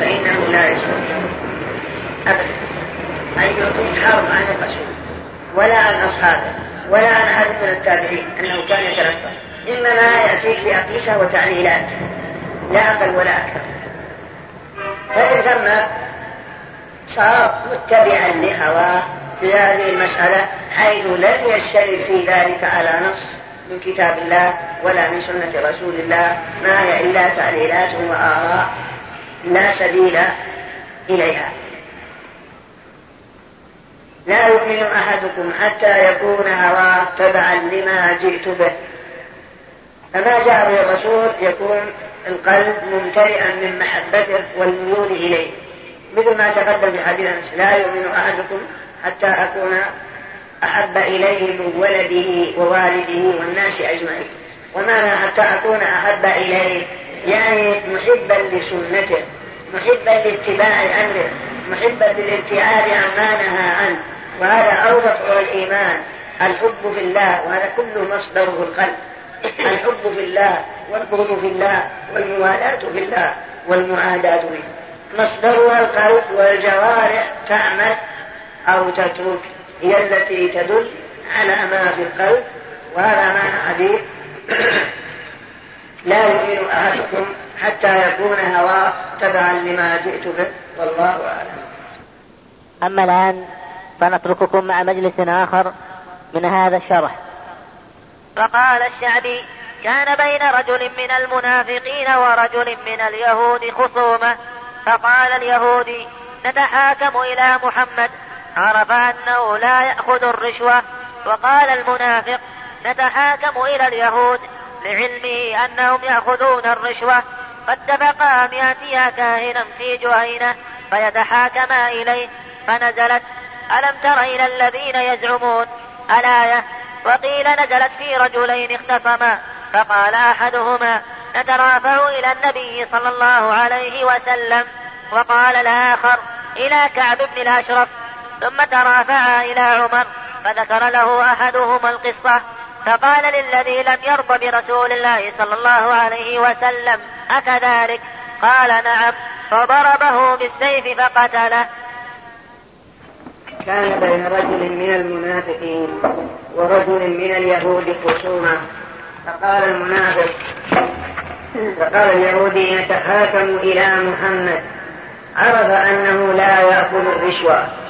[SPEAKER 2] فإنه لا يستطيع أبدا أن يعطيك حرب عن الرسول ولا عن أصحابه ولا عن أحد من التابعين أنه كان يتلفظ إنما يأتيك بأقيسة وتعليلات لا أقل ولا أكثر فإن ثم صار متبعا لهواه في هذه المسألة حيث لم يشترك في ذلك على نص من كتاب الله ولا من سنة رسول الله ما هي إلا تعليلات وآراء لا سبيل إليها. لا يؤمن أحدكم حتى يكون هواه تبعا لما جئت به. فما جاء به الرسول يكون القلب ممتلئا من محبته والميول إليه. مثل ما تقدم في حديث لا يؤمن أحدكم حتى أكون أحب إليه من ولده ووالده والناس أجمعين. ومعنى حتى أكون أحب إليه؟ يعني محبا لسنته محبا لاتباع أمره محبا للابتعاد عما نهى عنه. وهذا أوضح الإيمان الحب في الله. وهذا كله مصدره القلب. الحب في الله والبغض في الله والموالاة في الله والمعاداة به مصدرها القلب والجوارح تعمل أو تترك هي التي تدل على ما في القلب وهذا معنى حديث لا يؤمن أحدكم حتى يكون هواه تبعا لما جئت به. والله أعلم.
[SPEAKER 4] أما الآن فنترككم مع مجلس آخر من هذا الشرح.
[SPEAKER 6] فقال الشعبي كان بين رجل من المنافقين ورجل من اليهود خصومة. فقال اليهودي نتحاكم إلى محمد. عرف أنه لا يأخذ الرشوة وقال المنافق نتحاكم إلى اليهود لعلمه أنهم يأخذون الرشوة فاتفقا أن يأتيا كاهنا في جهينة فيتحاكما إليه فنزلت ألم تر إلى الذين يزعمون الآية؟ وقيل نزلت في رجلين اختصما فقال أحدهما نترافع إلى النبي صلى الله عليه وسلم وقال الآخر إلى كعب بن الأشرف ثم ترافعا إلى عمر فذكر له أحدهما القصة فقال للذي لم يرض برسول الله صلى الله عليه وسلم أكذلك؟ قال نعم. فضربه بالسيف فقتله.
[SPEAKER 2] كان بين رجل من المنافقين ورجل من اليهود خصومة. فقال المنافق فقال اليهودي نتحاكم إلى محمد عرف أنه لا يأخذ الرشوة.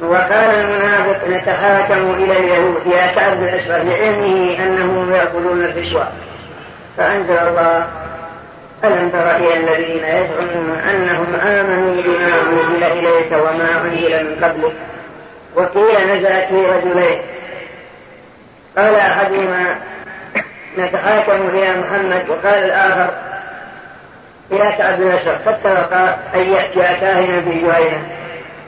[SPEAKER 2] وقال المنافق نتحاكم إلى اليهود يا كعب الأشرف لعلمه أنهم يأخذون الرشوة. فأنزل الله ألم تر إلى الذين يزعمون أنهم آمنوا بما أنزل إليك وما أنزل من قبلك؟ وقيل نزلت في رجلين. قال أحدهما نتحاكم إلى محمد وقال الآخر إلى كعب بن أشرف فاتفقا أن يأتي كاهنا في جهينة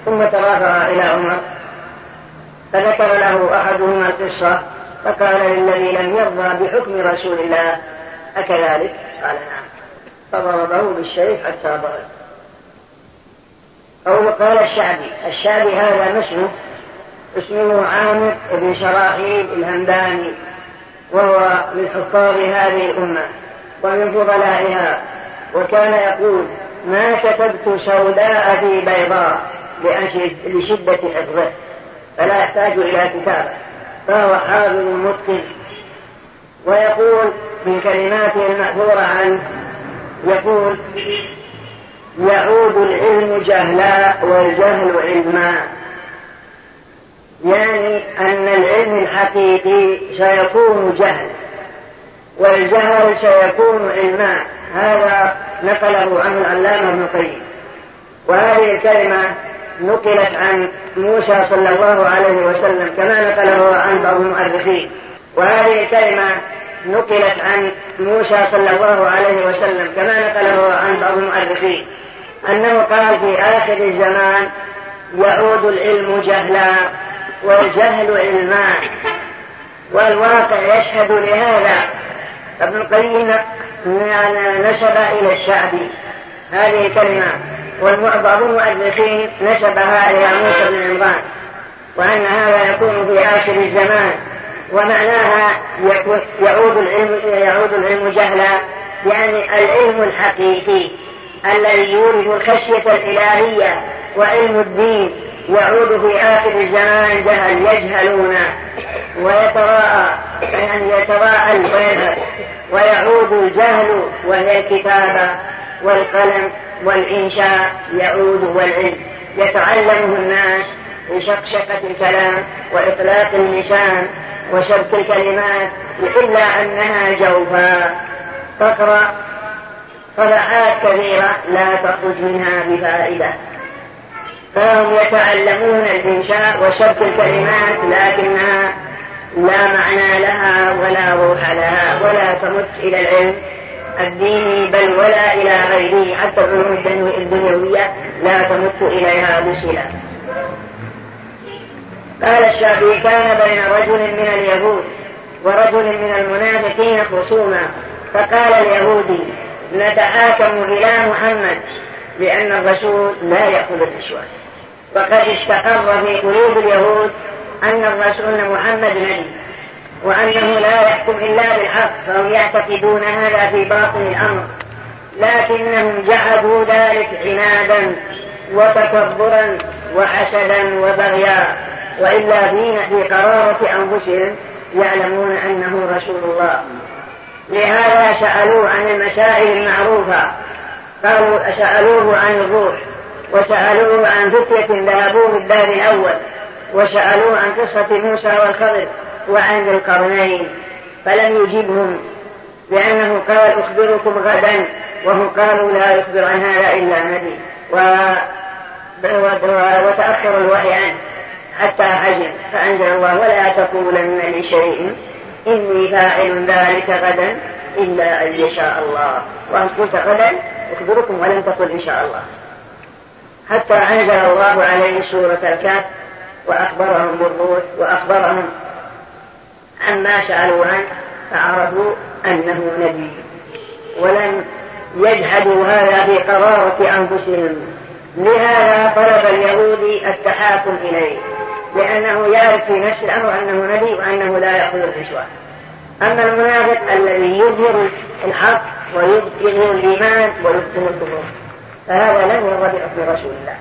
[SPEAKER 2] ثم ترافع إلى عمر. فذكر له أحدهما القصة فقال للذي لم يرضى بحكم رسول الله أكذلك؟ قال نعم. فضربه بالسيف حتى ضرب. أو قال الشعبي الشعبي هذا اسمه اسمه عامر بن شراحيل الهمداني وهو من حفاظ هذه الأمة ومن فضلائها وكان يقول ما كتبت سوداء في بيضاء. لشدة حفظه فلا يحتاج إلى كتابة فهو حافظ متقن. ويقول من كلماته المأثورة عنه يقول يعود العلم جهلا والجهل علما. يعني أن العلم الحقيقي سيكون جهل والجهل سيكون علما. هذا نقله عنه العلامة ابن القيم. وهذه الكلمة نقلت عن موسى صلى الله عليه وسلم كما نقله عن بعض المؤرخين. وهذه الكلمة نقلت عن موسى صلى الله عليه وسلم كما نقله عن بعض المؤرخين. أنه قال في آخر الزمان يعود العلم جهلا والجهل علما والواقع يشهد لهذا. ابن القيم نسب إلى الشعبي هذه الكلمة. وبعض المؤرخين نسبها إلى موسى بن عمران وأن هذا يكون في آخر الزمان ومعناها يعود العلم يعود العلم جهلا يعني العلم الحقيقي الذي يورث الخشية الإلهية وعلم الدين يعود في آخر الزمان جهل يجهلون ويتراءى يعني يتراءى ويذهب ويعود الجهل وهي الكتابة والقلم والإنشاء يعود والعلم. يتعلمه الناس بشقشقة الكلام وإطلاق اللسان وشبك الكلمات إلا أنها جوفاء. تقرأ صفحات كثيرة لا تخرج منها بفائدة. فهم يتعلمون الإنشاء وشبك الكلمات لكنها لا معنى لها ولا روح لها ولا تمت إلى العلم. الديني بل ولا إلى غيره حتى العلوم الدنيوية لا تمت إليها بصلة قال الشافعي كان بين رجل من اليهود ورجل من المنافقين خصوما فقال اليهودي نتحاكم إلى محمد لأن الرسول لا يأخذ الرشوة. وقد استقر في قلوب اليهود أن الرسول محمد نبي. وأنه لا يحكم إلا بالحق فهم يعتقدون هذا في باطن الأمر. لكنهم جحدوا ذلك عنادا وتكبرا وحسدا وبغيا. وإلا في قرارة أنفسهم يعلمون أنه رسول الله. لهذا سألوه عن المسائل المعروفة. قالوا سألوه عن الروح وسألوه عن فتية ذهبوا في الدار الأول وسألوه عن قصة موسى والخضر. وعن القرنين فلم يجبهم لأنه قال أخبركم غدا وهم قالوا لا يخبر عن هذا إلا نبي وتأخر الوحي عنه حتى حجر فأنزل الله ولا تقولن لشيء إني فاعل ذلك غدا إلا أن يشاء الله. وأن قلت غدا أخبركم ولم تقل إن شاء الله. حتى أنزل الله عليه سورة الكهف وأخبرهم بالروح وأخبرهم عما سألوا عنه فعرفوا أنه نبي ولم يجحدوا هذا في قرارة أنفسهم. لهذا طلب اليهودي التحاكم إليه لأنه يعرف في نفس الأمر أنه نبي وأنه لا يأخذ الرشوة أما المنافق الذي يظهر الحق ويظهر الإيمان ويبطن الكفر فهذا لم يرضى بحكم رسول الله.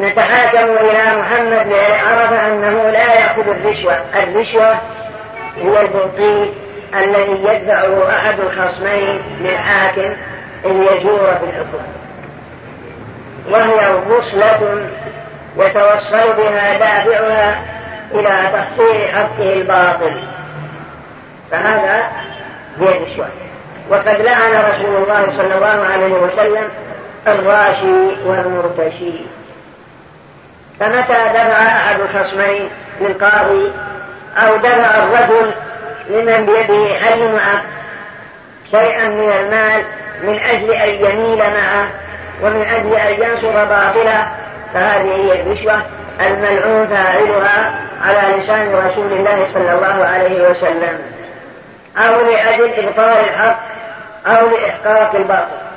[SPEAKER 2] نتحاكم إلى محمد لعرف أنه لا يأخذ الرشوة. الرشوة هو البطيء الذي يدفعه أحد الخصمين للحاكم ليجور في الحكم. وهي وصلة يتوصل بها دافعها إلى تحصيل حقه الباطل. فهذا هي الرشوة. وقد لعن رسول الله صلى الله عليه وسلم الراشي والمرتشي. فمتى دفع أحد الخصمين للقاضي أو دفع الرجل لمن بيده حل معه شيئا من المال من أجل أن يميل معه ومن أجل أن ينصر باطلا فهذه هي الرشوة الملعون فاعلها على لسان رسول الله صلى الله عليه وسلم أو لأجل إبطال الحق أو لإحقاق الباطل.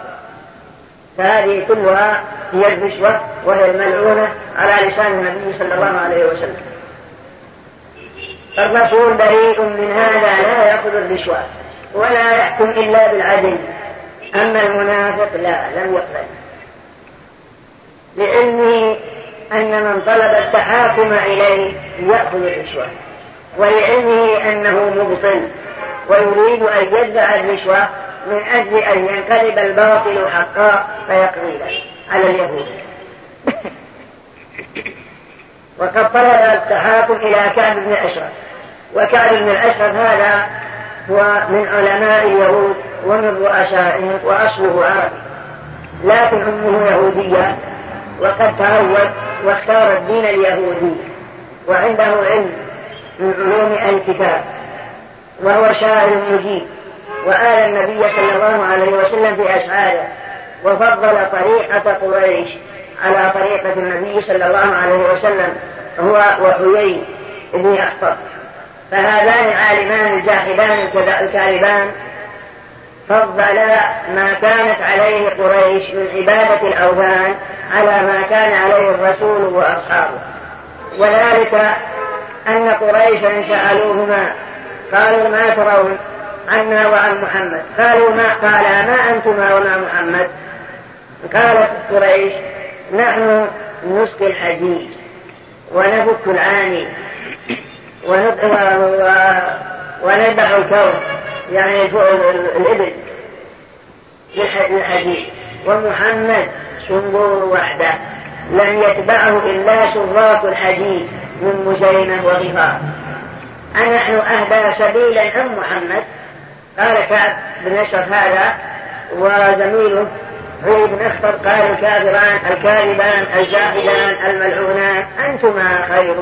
[SPEAKER 2] فهذه كلها هي الرشوة وهي الملعونة على لسان النبي صلى الله عليه وسلم. الرسول بريء من هذا لا يأخذ الرشوة ولا يحكم إلا بالعدل. أما المنافق لا لم يقبل. لعلمه أن من طلب التحاكم إليه يأخذ الرشوة. ولعلمه أنه مبطل ويريد أن يدفع الرشوة من أجل أن ينقلب الباطل حقا فيقضي على اليهود. وقد طلب التحاكم إلى كعب بن أشرف. وكعب بن الأشرف هذا هو من علماء اليهود ومن رؤسائهم وأصله عربي لكن أمه يهودية وقد تهود واختار الدين اليهودي. وعنده علم من علوم الكتاب وهو شاعر مجيب وآل النبي صلى الله عليه وسلم في أشعاره وفضل طريقة قريش على طريقة النبي صلى الله عليه وسلم هو وحيي بن أخطر فهذان عالمان الجاحدان الكاذبان فضلا ما كانت عليه قريش من عبادة الأوثان على ما كان عليه الرسول وأصحابه. وذلك أن قريشا سألوهما قالوا ما ترون؟ عنا وعن محمد. قالوا ما قال ما أنتما وما محمد؟ قالت قريش نحن نسقي الحديد ونفك العاني ونذبح الكون يعني الإبل للحديد ومحمد سنبور وحده لم يتبعه إلا سراق الحديد من مزينة وغفار. أنحن أهدى سبيلا أم محمد؟ قال كعب بن أشرف هذا وزميله عيد بن أخطر قال الكافران الكاذبان الجاهلان الملعونان أنتما خير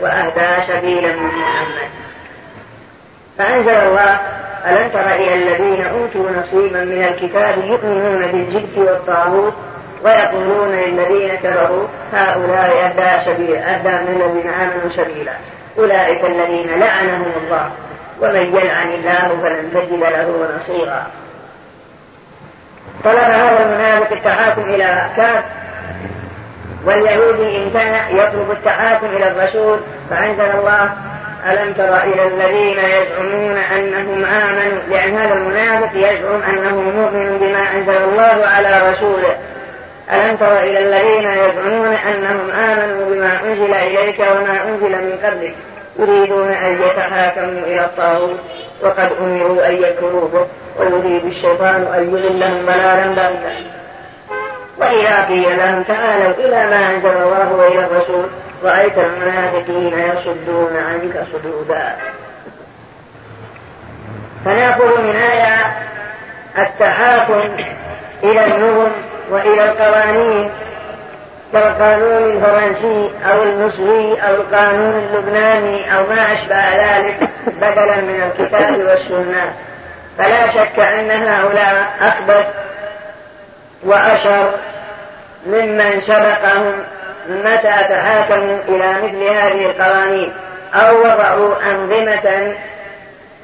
[SPEAKER 2] وأهدى سبيلا من محمد. فأنزل الله ألم تر إلى الذين أوتوا نصيبا من الكتاب يؤمنون بالجبت والطاغوت ويقولون للذين كفروا هؤلاء أهدى سبيلا أهدى من الذين آمنوا سبيلا. أولئك الذين لعنهم الله. ومن يلعن الله فلن تجد له نصيرا. طلب هذا المنافق التحاكم إلى كاف واليهودي امتنع يطلب التحاكم إلى الرسول فأنزل الله ألم تر إلى الذين يزعمون أنهم آمنوا؟ لأن هذا المنافق يزعم أنه مؤمن بما أنزل الله على رسوله. ألم تر إلى الذين يزعمون أنهم آمنوا بما أنزل إليك وما أنزل من قبلك؟ يريدون أن يتحاكموا إلى الطاغوت وقد أمروا أن يكفروا به ويريد الشيطان أن يضلهم ضلالا بعيدا وإذا قيل لهم تعالوا إلى ما أنزل الله وإلى الرسول رأيت المنافقين يصدون عنك صدودا. فنأخذ من هذا التحاكم إلى النظم وإلى القوانين. كالقانون الفرنسي أو المصري أو القانون اللبناني أو ما أشبه ذلك بدلا من الكتاب والسنة. فلا شك أن هؤلاء أخبث وأشر ممن سبقهم متى تحاكموا إلى مثل هذه القوانين أو وضعوا أنظمة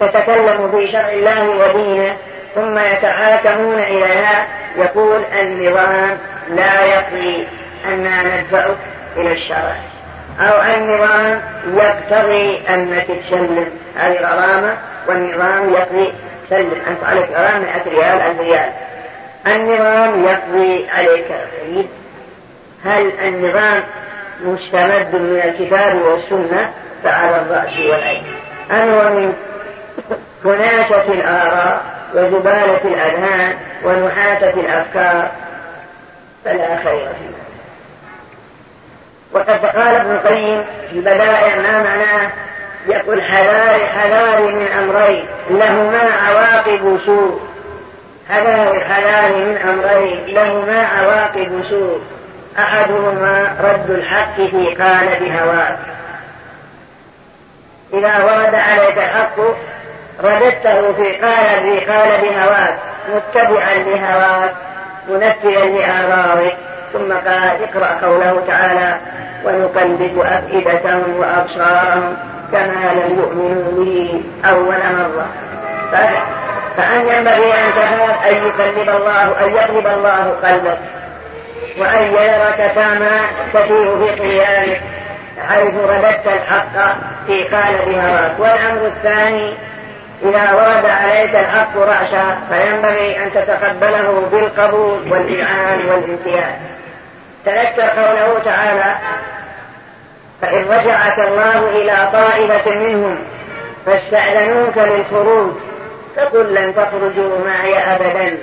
[SPEAKER 2] تتكلم في شرع الله ودينه ثم يتحاكمون إليها يقول النظام لا يقضي أننا ندفعك إلى الشرع. أو النظام يقتضي أنك تسلم هذه غرامة والنظام يقضي سلم. أنت عليك غرامة 100 ريال 1000 ريال. النظام يقضي عليك الخير هل النظام مستمد من الكتاب والسنة؟ فعلى الرأس والعين. أم هو من كناسة الآراء وزبالة الأذهان ونحاتة الأفكار؟ فلا خير فيه وقد قال ابن القيم في البدائع ما معناه يقول حذاري حذاري من أمرين لهما عواقب سوء. حذاري حذاري من أمرين لهما عواقب سوء. أحدهما رد الحق في قالب هواك إذا ورد عليك الحق رددته في قالب في قالب هواك متبعا لهواك منفذا لآرائك ثم قال اقرأ قوله تعالى ونقلب أفئدتهم وأبصارهم كما لم يؤمنوا به أول مرة. فأن ينبغي أن تخاف أن يقلب الله أن يقلب الله قلبك وأن يراك كما تسير في طغيانك حيث رددت الحق في قالب هواك والأمر الثاني إذا ورد عليك الحق رأسا فينبغي أن تتقبله بالقبول والإذعان والامتياز تذكر قوله تعالى فإن رجعك الله إلى طائفة منهم فاستأذنوك للخروج فقل لن تخرجوا معي أبدا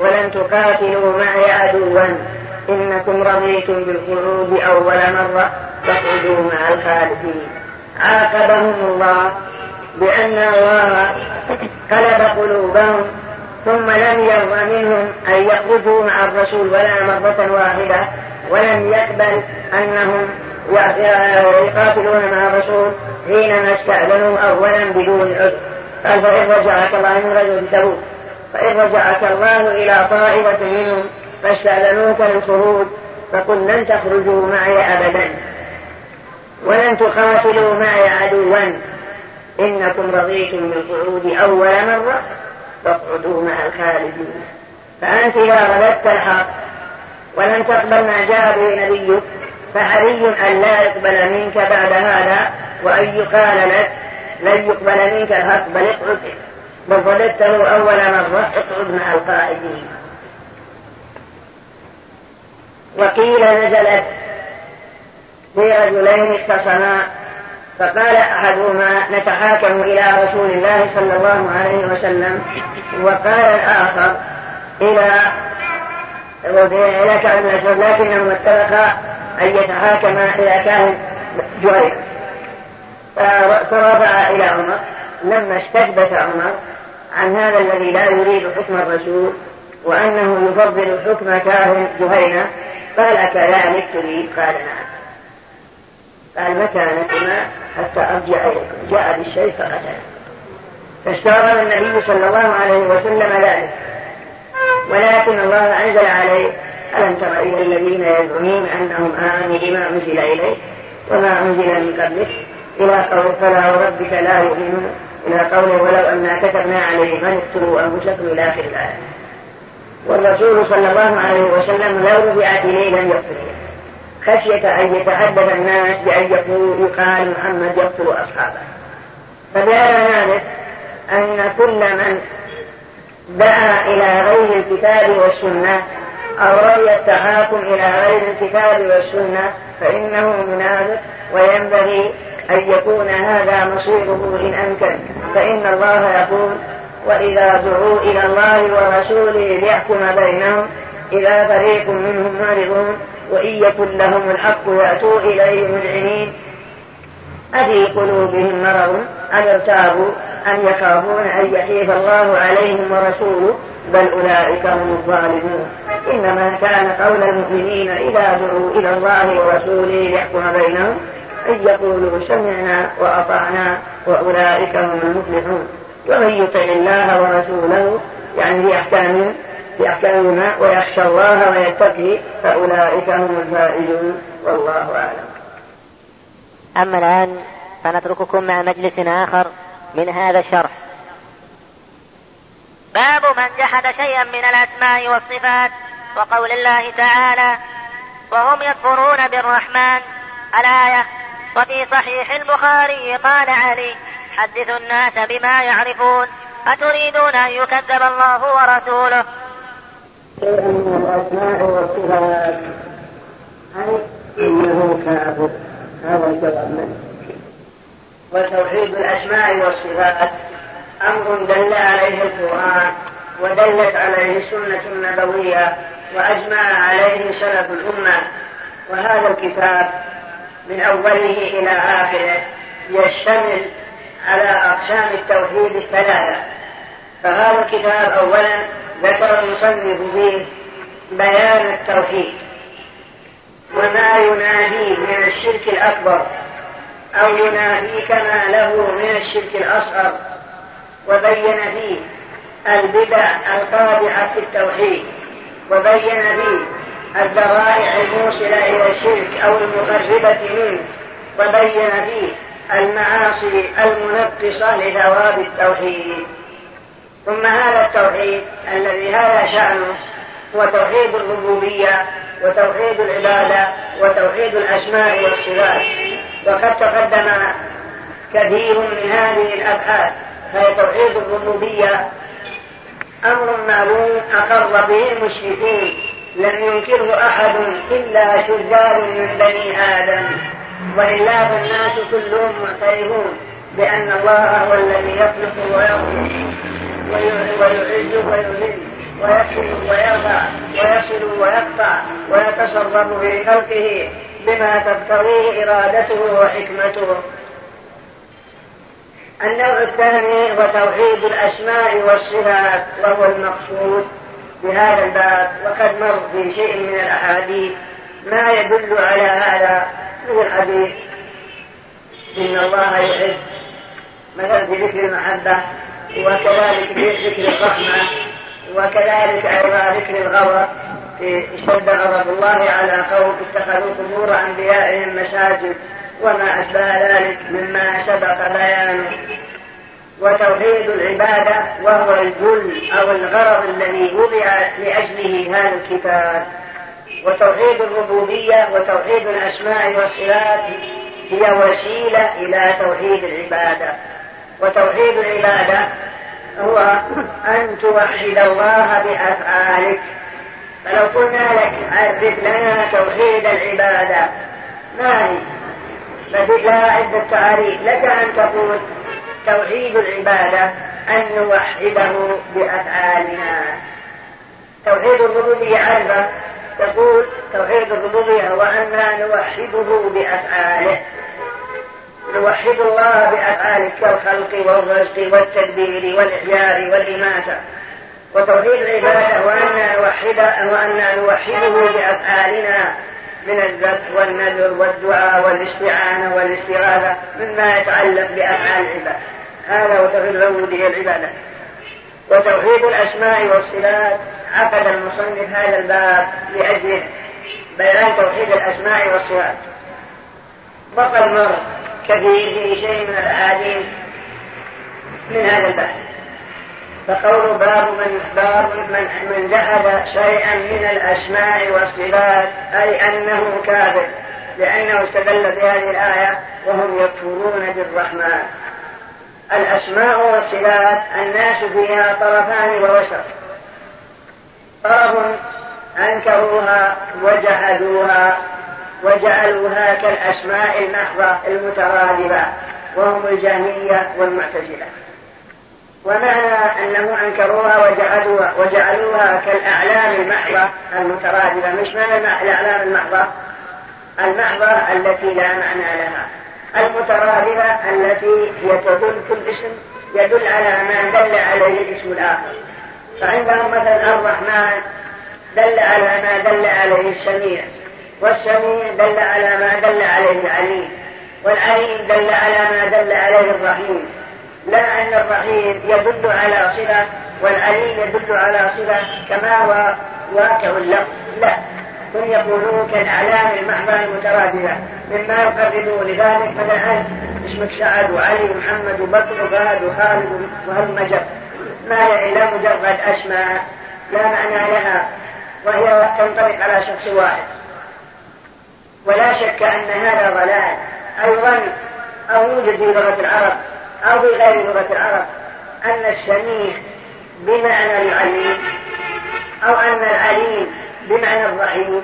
[SPEAKER 2] ولن تقاتلوا معي عدوا إنكم رضيتم بالخروج أول مرة فاخرجوا مع الخالدين. عاقبهم الله بأن الله قلب قلوبهم ثم لم يرضى منهم أن يخرجوا مع الرسول ولا مرة واحدة ولم يقبل أنهم يقاتلون مع الرسول حينما استأذنوا أولا بدون عذر. قال فإن رجعك الله من رجل تبوك فإن رجعك الله إلى طائفة منهم فاستأذنوك للخروج فقل لن تخرجوا معي أبدا. ولن تقاتلوا معي عدوا. إنكم رضيتم بالقعود أول مرة فاقعدوا مع الخالدين. فأنت إذا رددت الحق ولم تقبل ما جاء به نبيك فحري أن لا يقبل منك بعد هذا وأن يقال لك لن يقبل منك الحق بل اقعد. بل رددته أول مرة اقعد مع القائدين. وقيل نزلت في رجلين اختصما فقال أحدهما نتحاكم إلى رسول الله صلى الله عليه وسلم وقال الآخر إلى إلى كأن الأسود لكنهما اتفقا أن يتحاكما إلى كاهن جهير فرفع إلى عمر. لما استثبت عمر عن هذا الذي لا يريد حكم الرسول وأنه يفضل حكم كاهن جهينة قال كذلك تريد قال نعم. قال متى نتما حتى أرجع إليكم. جاء بالسيف فقتله فاستغرب النبي صلى الله عليه وسلم ذلك. ولكن الله أنزل عليه ألم تر إلى الذين يزعمون أنهم آمنوا بما أنزل إليك وما أنزل من قبلك إلى قول فلا وربك لا يؤمنون. إلى قوله ولو أنا كتبنا عليهم أن اقتلوا أنفسكم إلى آخر الآية. والرسول صلى الله عليه وسلم لو رفعت إليه لم يقتل. خشية أن يتحدث الناس بأن يقول يقال محمد يقتل أصحابه. فبهذا نعرف أن كل من دعا إلى غير الكتاب والسنة أو رأي التحاكم إلى غير الكتاب والسنة فإنه منافق وينبغي أن يكون هذا مصيره إن أمكن. فإن الله يقول وإذا دعوا إلى الله ورسوله ليحكم بينهم إذا فريق منهم معرضون وإن يكن لهم الحق يأتوا إليه مذعنين أفي قلوبهم مرض أم ارتابوا أم يخافون أن يحيف الله عليهم ورسوله بل أولئك هم الظالمون. إنما كان قول المؤمنين إذا دعوا إلى الله ورسوله ليحكم بينهم أن يقولوا سمعنا وأطعنا وأولئك هم المفلحون. ومن يطع الله ورسوله يعني في أحكام في ويخشى الله ويتقي فأولئك هم الفائزون. والله أعلم.
[SPEAKER 4] أما الآن فنترككم مع مجلس آخر من هذا الشرح.
[SPEAKER 6] باب من جحد شيئا من الأسماء والصفات وقول الله تعالى وهم يكفرون بالرحمن الآية وفي صحيح البخاري قال علي حدثوا الناس بما يعرفون أتريدون أن يكذب الله ورسوله؟
[SPEAKER 2] شيئا من الأسماء والصفات أي إنه كافر. وتوحيد الأسماء والصفات أمر دل عليه القرآن ودلت عليه السنة النبوية وأجمع عليه سلف الأمة. وهذا الكتاب من أوله إلى آخره يشتمل على أقسام التوحيد الثلاثة. فهذا الكتاب أولا ذكر المصنف فيه بيان التوحيد. وما يناديه من الشرك الأكبر أو ينافي كما له من الشرك الأصغر وبين فيه البدع القادحة في التوحيد وبين فيه الذرائع الموصلة إلى الشرك أو المقربة منه وبين فيه المعاصي المنقصة لثواب التوحيد. ثم هذا التوحيد الذي هذا شأنه هو توحيد الربوبية وتوحيد العبادة وتوحيد الأسماء والصفات. وقد تقدم كثير من هذه الأبحاث فهي توحيد الربوبية. أمر معلوم أقر به المشركون. لم ينكره أحد إلا شجار من بني آدم. وإلا فالناس كلهم معترفون بأن الله هو الذي يخلق ويخلق ويعز ويذل. ويكشف ويرفع ويصل ويقطع ويتصرف في خلقه بما تقتضيه إرادته وحكمته النوع الثاني هو توحيد الأسماء والصفات وهو المقصود بهذا الباب وقد مر في شيء من الأحاديث ما يدل على هذا من الحديث إن الله يحب مثلا في ذكر المحبة وكذلك في ذكر الرحمة وكذلك أيضا ذكر الغضب في اشتد غضب الله على قوم اتخذوا قبور أنبيائهم مساجد وما أشبه ذلك مما سبق بيانه وتوحيد العبادة وهو الجل أو الغرض الذي وضع لأجله هذا الكتاب. وتوحيد الربوبية وتوحيد الأسماء والصفات هي وسيلة إلى توحيد العبادة. وتوحيد العبادة هو أن توحد الله بأفعالك. فلو قلنا لك عرف لنا توحيد العبادة. ما هي؟ فلها عدة تعاريف لك أن تقول توحيد العبادة أن نوحده بأفعالنا. توحيد الربوبية عرفة تقول توحيد الربوبية هو أننا نوحده بأفعاله. نوحد الله بأفعاله كالخلق والرزق والتدبير والإحياء والإماتة. وتوحيد العبادة وأن نوحد وأن نوحده بأفعالنا من الذبح والنذر والدعاء والاستعانة والاستغاثة مما يتعلق بأفعال العباد. هذا هو توحيد العبودية العبادة وتوحيد الأسماء والصفات. عقد المصنف هذا الباب لأجل بيان توحيد الأسماء والصفات. بقى المر كثير في شيء من الأحاديث من هذا البحث. فقول باب من باب من من جحد شيئا من الأسماء والصفات أي أنه كافر لأنه استدل بهذه الآية وهم يكفرون بالرحمن. الأسماء والصفات الناس فيها طرفان ووسط. طرف أنكروها وجحدوها. وجعلوها كالأسماء المحضه المترادفة وهم الجهميه والمعتزلة. ومعنى أنه أنكروها وجعلوها, وجعلوها كالأعلام المحضة المترادفة. مش معنى الأعلام المحضة؟ المحضة التي لا معنى لها. المترادفة التي هي تدل كل اسم يدل على ما دل عليه الاسم الآخر. فعندهم مثلا الرحمن دل على ما دل عليه السميع. والسميع دل على ما دل عليه العليم والعليم دل على ما دل عليه الرحيم. لا أن الرحيم يدل على صفة والعليم يدل على صفة كما هو واقع اللفظ. لا هم يقولون كالأعلام المحضة المترادفة مما يقربون لذلك مثلا اسمك سعد وعلي ومحمد وبكر وفهد وخالد وهلمجر ما إلا مجرد أسماء لا معنى لها وهي تنطبق على شخص واحد. ولا شك أن هذا ضلال أيضا أو يوجد في لغة العرب أو في غير لغة العرب. أن السميع بمعنى العليم أو أن العليم بمعنى الرحيم.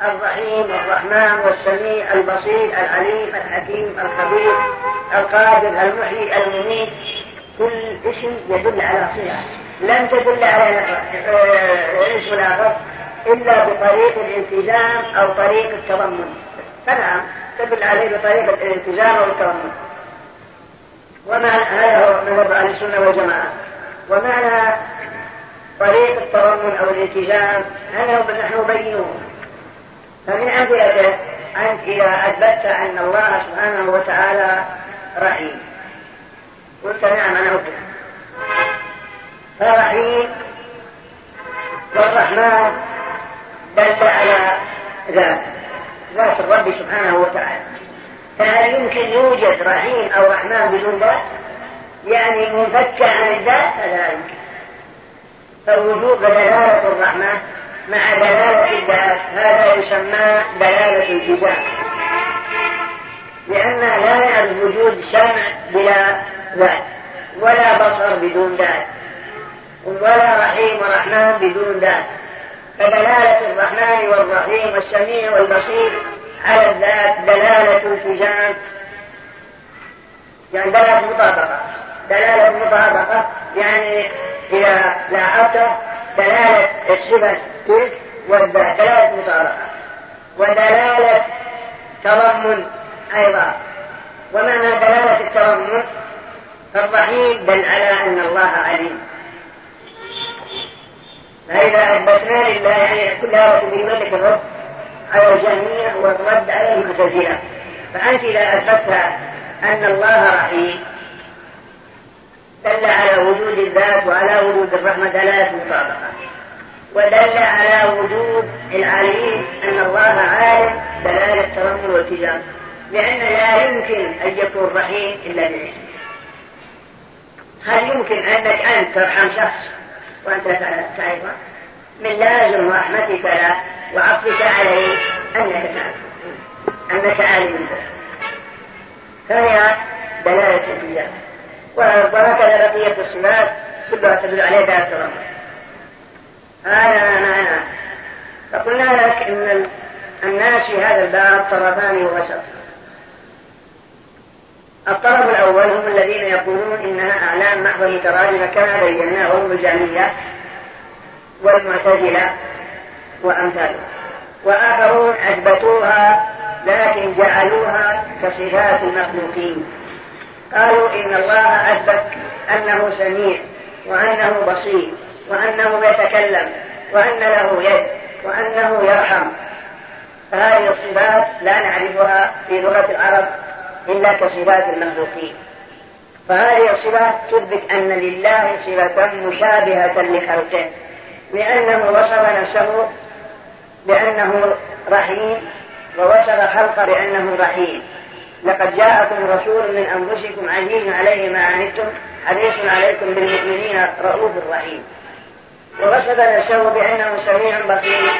[SPEAKER 2] الرحيم الرحمن والسميع البصير العليم الحكيم الخبير القادر المحيي المميت. كل اسم يدل على صفة لم تدل على الاسم الآخر. إلا بطريق الالتزام أو طريق التضمن. فنعم تدل عليه بطريقة الالتزام أو التضمن. ومعنى هذا هو مذهب أهل السنة والجماعة. ومعنى طريق التضمن أو الالتزام هذا نحن بينوه فمن أمثلته أنت إذا أثبتت أن الله سبحانه وتعالى رحيم. قلت نعم أنا أثبت. فرحيم والرحمن دل على ذات ذات الرب سبحانه وتعالى. فهل يمكن يوجد رحيم أو رحمن بدون ذات؟ يعني منفكة عن الذات هذا لا يمكن. فوجود دلالة الرحمة مع دلالة الذات هذا يسمى دلالة التزام لأن لا يعرف وجود سمع بلا ذات ولا بصر بدون ذات ولا رحيم ورحمن بدون ذات. فدلالة الرحمن والرحيم والسميع والبصير على الذات دلالة التزام يعني دلالة مطابقة. دلالة مطابقة يعني إذا لاحظت دلالة الصفة تلك ودلالة مطابقة. ودلالة تضمن أيضا. ومعنى دلالة التضمن؟ فالرحيم دل على أن الله عليم. فإذا أثبتنا لله يعني كل هذا في ملك الرب على الجميع والرد على المعتزلة. فأنت إذا أثبتت أن الله رحيم. دل على وجود الذات وعلى وجود الرحمة دلالة مطابقة ودل على وجود العليم أن الله عالم دلالة تضمن والتزام لأن لا يمكن أن يكون رحيم إلا بعلم هل يمكن أنك أنت ترحم شخص؟ وأنت تعرفه من لازم رحمتك له وعطفك عليه أنك تعرف أنك عالم. به فهي دلالة التزام وهكذا بقية الصفات كلها تدل عليه دلالة الرحمة هذا معنى فقلنا لك إن الناس في هذا الباب طرفان ووسط. الطرف الأول هم الذين يقولون إنها أعلام محض مترادفه كما بينا وهم الجهميه والمعتزلة وأمثالهم. وآخرون أثبتوها لكن جعلوها كصفات المخلوقين. قالوا إن الله أثبت أنه سميع وأنه بصير وأنه يتكلم وأن له يد وأنه يرحم. فهذه الصفات لا نعرفها في لغة العرب إلا كصفات المخلوقين. فهذه الصفات تثبت أن لله صفة مشابهة لخلقه لأنه وصف نفسه بأنه رحيم ووصف خلقه بأنه رحيم. لقد جاءكم رسول من أنفسكم عزيز عليه ما عنتم حريص عليكم بالمؤمنين رؤوف رحيم. ووصف نفسه بأنه سميع بصير.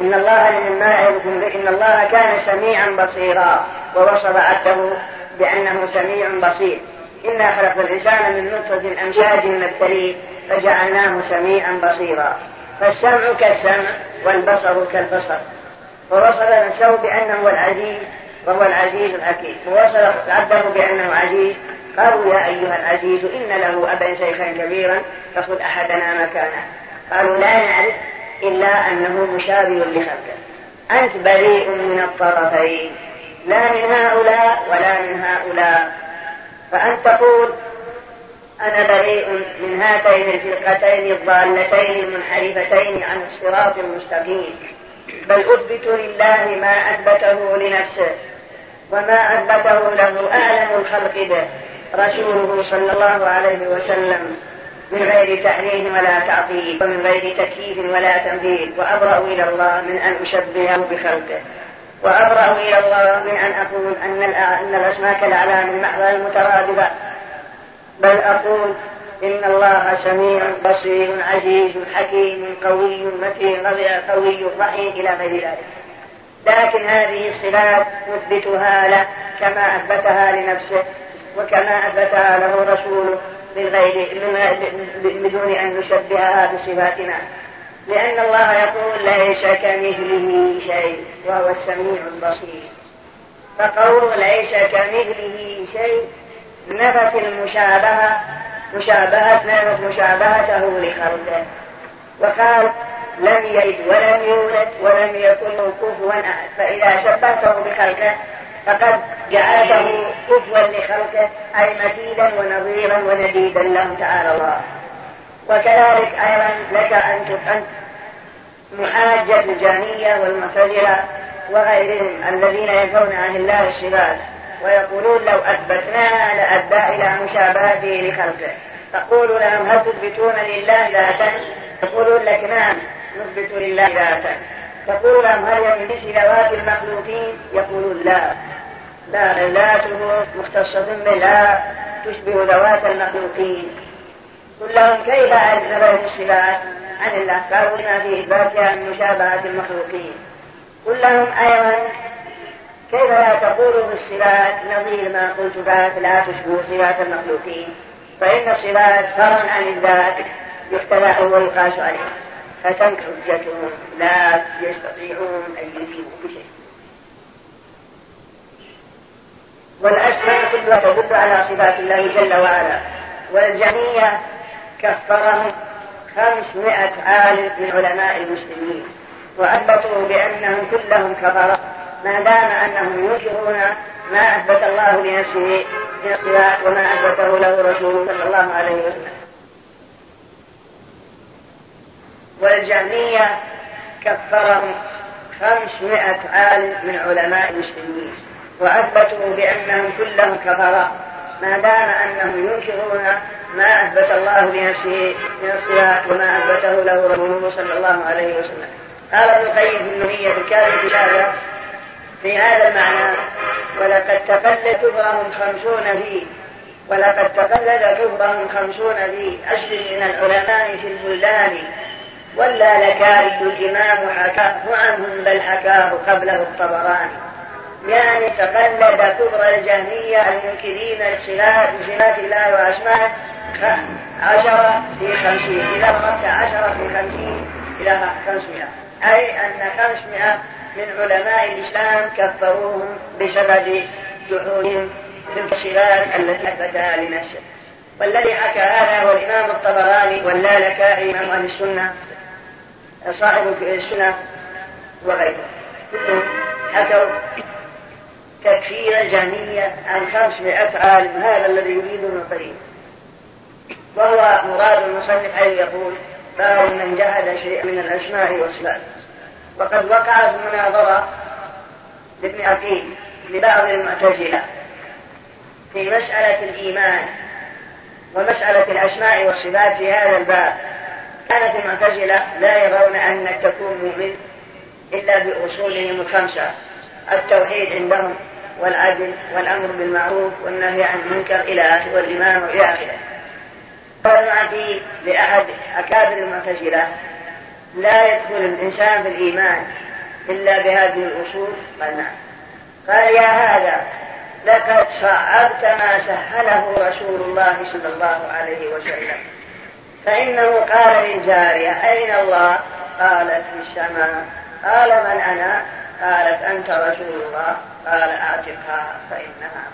[SPEAKER 2] إن الله لما يعظكم إن الله كان سميعا بصيرا ووصف عبده بأنه سميع بصير. إنا خلقنا الإنسان من نطفة أمشاج نبتليه فجعلناه سميعا بصيرا. فالسمع كالسمع والبصر كالبصر. ووصف نفسه بأنه العزيز وهو العزيز الحكيم. ووصف عبده بأنه عزيز. قالوا يا أيها العزيز إن له أبا شيخا كبيرا فخذ أحدنا مكانه. قالوا لا نعرف. إلا أنه مشابه لخلقه أنت بريء من الطرفين. لا من هؤلاء ولا من هؤلاء. فأن تقول أنا بريء من هاتين الفرقتين الضالتين المنحرفتين عن الصراط المستقيم. بل أثبت لله ما أثبته لنفسه وما أثبته له أعلم الخلق به. رسوله صلى الله عليه وسلم. من غير تحريم ولا تعطيل ومن غير تكييف ولا تنبيه. وأبرأ إلى الله من أن أشبهه بخلقه. وأبرأ إلى الله من أن أقول أن أن الأسماك الأعلام المحضة المترادفة. بل أقول إن الله سميع بصير عزيز حكيم قوي متين قوي رحيم إلى غير ذلك. لكن هذه الصفات نثبتها له كما أثبتها لنفسه وكما أثبتها له رسوله. من غير بدون أن نشبهها بصفاتنا. لأن الله يقول ليس كمثله شيء وهو السميع البصير. فقول ليس كمثله شيء نفت المشابهة مشابهة نفت مشابهته لخلقه. وقال لم يلد ولم يولد ولم يكن كفوا أحد. فإذا شبهته بخلقه فقد جعلته كفوا لخلقه أي مثيلا ونظيرا ونديدا له تعالى الله. وكذلك أيضا لك أن محاجة الجانية والمعتزلة وغيرهم الذين ينفون عن الله الصفات ويقولون لو أثبتناها لأدى إلى مشابهته لخلقه. تقول لهم هل تثبتون لله ذاتا؟ يقولون لك نعم نثبت لله ذاتا. تقول لهم هل يملك ذوات المخلوقين؟ يقولون لا. ذاته مختصة به لا تشبه ذوات المخلوقين. قل لهم كيف نبذت الصفات عن قالوا لما في إثباتها من مشابهة المخلوقين. قل لهم أيضا كيف لا تقولوا بالصفات نظير ما قلت ذات لا تشبه صفات المخلوقين. فإن الصفات فرع عن الذات يختلع ويقاس عليه. فتم حجتهم لا يستطيعون أن يجيبوا بشيء. والأسماء كلها تدل على صفات الله جل وعلا. والجميع كفرهم خمسمائة عالم من علماء المسلمين. وأثبتوا بأنهم كلهم كفرة ما دام أنهم ينكرون ما أثبت الله لنفسه من الصفات وما أثبته له رسوله صلى الله عليه وسلم. والجهمية كفرهم خمسمائة عالم من علماء المسلمين. وأثبتوا بأنهم كلهم كفرة ما دام أنهم ينكرون ما أثبت الله لنفسه من الصفات وما أثبته له رسوله صلى الله عليه وسلم. قال ابن القيم في النونية في الكافر هذا في هذا المعنى ولقد تقلد كفرهم خمسون فيه ولقد تقلد كفرهم خمسون في أشر من العلماء في البلدان ولا لكائد الإمام حكاه عنهم بل حكاه قبله الطبراني. يعني تقلد كبر الجهمية المنكرين لصفات صفات الله وأسمائه عشرة في خمسين إذا ضربت عشرة في خمسين إلى خمسمائة. أي أن خمسمائة من علماء الإسلام كفروهم بسبب جحودهم بالصفات التي أثبتها لنفسه. والذي حكى هذا هو الإمام الطبراني واللالكائي إمام أهل السنة صاحب السنة وغيره. كلهم حكوا تكفير الجهمية عن خمسمائة عالم هذا الذي يريد ابن القيم. وهو مراد المصنف حيث يقول باب من جحد شيئا من الأسماء والصفات وقد وقعت مناظرة لابن عقيل لبعض المعتزلة في مسألة الإيمان ومسألة الأسماء والصفات في هذا الباب. كانت المعتزلة لا يرون أنك تكون مؤمن إلا بأصولهم الخمسة التوحيد عندهم والعدل والأمر بالمعروف والنهي عن المنكر إلى آخره والإمام إلى آخره. والمعتي لأحد أكابر المعتزلة لا يدخل الإنسان في الإيمان إلا بهذه الأصول. قال نعم. قال يا هذا لقد صعبت ما سهله رسول الله صلى الله عليه وسلم فإنه قال للجارية أين الله؟ قالت في السماء. قال من أنا؟ قالت أنت رسول الله؟ قال أعتقها فإنها.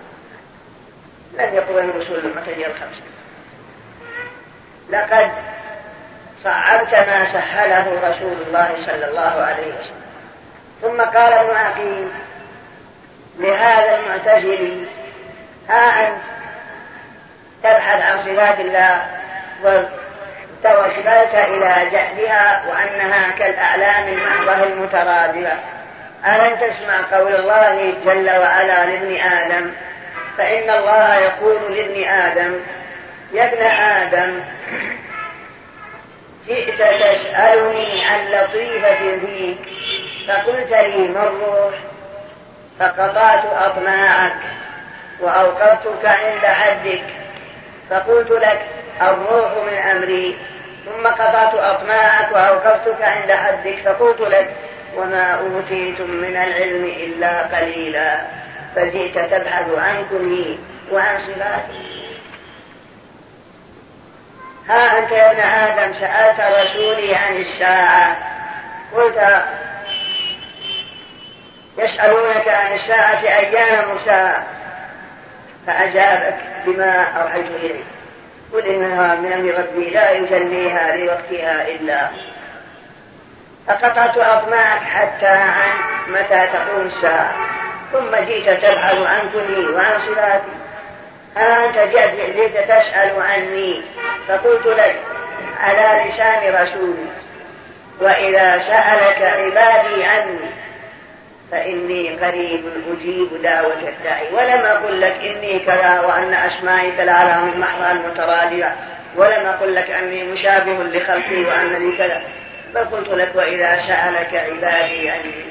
[SPEAKER 2] لم يقل الرسول المعتزلة الخمسة لقد صعبت ما سهله رسول الله صلى الله عليه وسلم. ثم قال ابن لهذا المعتزلي ها أنت تبحث عن صفات الله وتوسلت إلى جهلها وأنها كالأعلام المحضة المترادفة. ألم تسمع قول الله جل وعلا لابن آدم؟ فإن الله يقول لابن آدم يا ابن آدم جئت تسألني عن لطيفة فيك فقلت لي ما الروح؟ فقطعت أطماعك وأوقفتك عند حدك فقلت لك الروح من أمري ثم قطعت أطماعك وأوقفتك عند حدك فقلت لك وما أوتيتم من العلم إلا قليلا. فجئت تبحث عن كلي وعن صفاتي ها أنت يا ابن آدم سألت رسولي عن الساعة. قلت يسألونك عن الساعة أيان مرساها فأجابك بما أوحيت إليك. قل إنها من أمر ربي لا يجليها لوقتها إلا فقطعت أطماعك حتى عن متى تقوم الساعة ثم جئت تبحث عن كلي وعن صلاتي أنت جئت تسأل عني. فقلت لك على لسان رسولي. وإذا سألك عبادي عني فإني قريب أجيب دعوة الداعي. ولم أقل لك إني كذا وأن أسمائي كالعلام المحضة المترادية ولم أقل لك أني مشابه لخلقي وأنني كذا. بل قلت لك وإذا سألك عبادي عني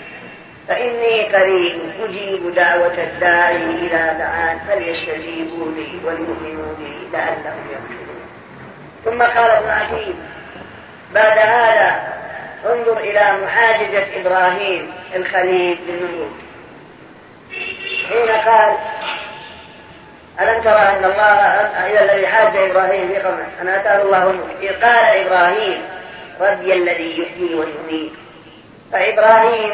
[SPEAKER 2] فإني قريب أجيب دعوة الداعي إذا دعان فليستجيبوا لي وليؤمنوا بي لعلهم يرشدون. ثم قال ابن عتيب بعد هذا انظر إلى محاججة إبراهيم الخليل للنمرود حين قال ألم ترى أن الله إلى الذي حاج إبراهيم في قومه أن أتاه الله الملك قال إبراهيم ربي الذي يحيي ويميت. فإبراهيم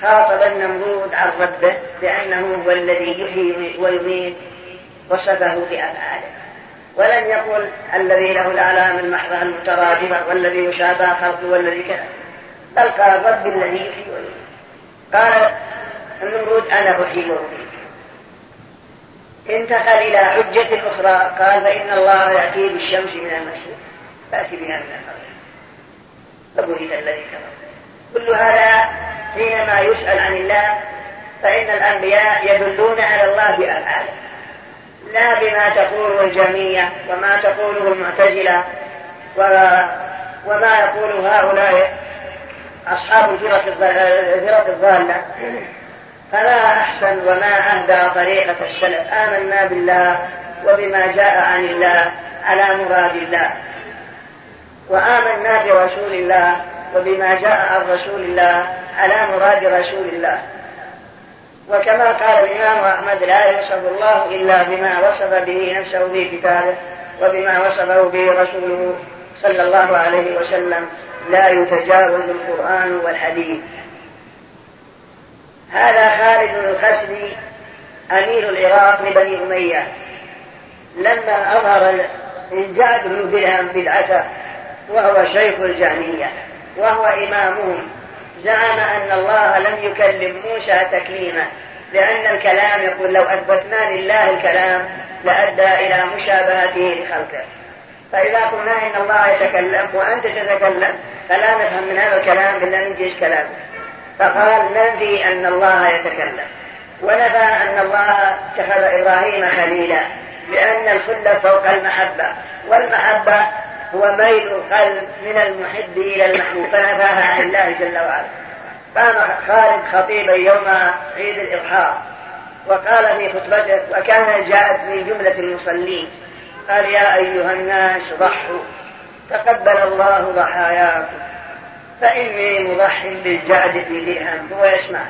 [SPEAKER 2] خاطب النمرود عن ربه بأنه هو الذي يحيي ويميت وصفه بأفعاله. ولم يقل الذي له الآلام المحضة المترادفة والذي يشابه خلقه والذي كذا. بل قال رب الذي يحيي ويميت. قال النمرود أنا أحيي وأميت. انتقل إلى حجة أخرى. قال فإن الله يأتي بالشمس من المشرق. فأتي بها من المغرب فبهت الذي كفر. كل هذا حينما يسأل عن الله فإن الأنبياء يدلون على الله بأفعاله. لا بما تقوله الجميع وما تقوله المعتزلة وما يقول هؤلاء أصحاب الفرق الضالة. فلا أحسن وما أهدى طريقة السلف. آمنا بالله وبما جاء عن الله على مراد الله. وآمنا برسول الله وبما جاء عن رسول الله على مراد رسول الله. وكما قال الإمام أحمد لا يوصف الله إلا بما وصف به نفسه في كتابه وبما وصفه به رسوله صلى الله عليه وسلم. لا يتجاوز القرآن والحديث. هذا خالد الخسري أمير العراق لبني أمية. لما أظهر الجعد بن درهم بدعته وهو شيخ الجهمية وهو إمامهم. زعم أن الله لم يكلم موسى تكليما لأن الكلام يقول لو أثبتنا لله الكلام لأدى إلى مشابهته لخلقه. فإذا قلنا إن الله يتكلم وأنت تتكلم فلا نفهم من هذا الكلام إلا ننجز كلامه. فقال ننفي أن الله يتكلم؟ ونفى أن الله اتخذ إبراهيم خليلا لأن الخلة فوق المحبة والمحبة هو ميل القلب من المحب إلى المحبوب فنفاها عن الله جل وعلا. قام خالد خطيبا يوم عيد الإضحى وقال في خطبته وكان جاءت من جملة المصلين قال يا أيها الناس ضحوا تقبل الله ضحاياكم فإني مضح بالجعد في درهم هو يسمع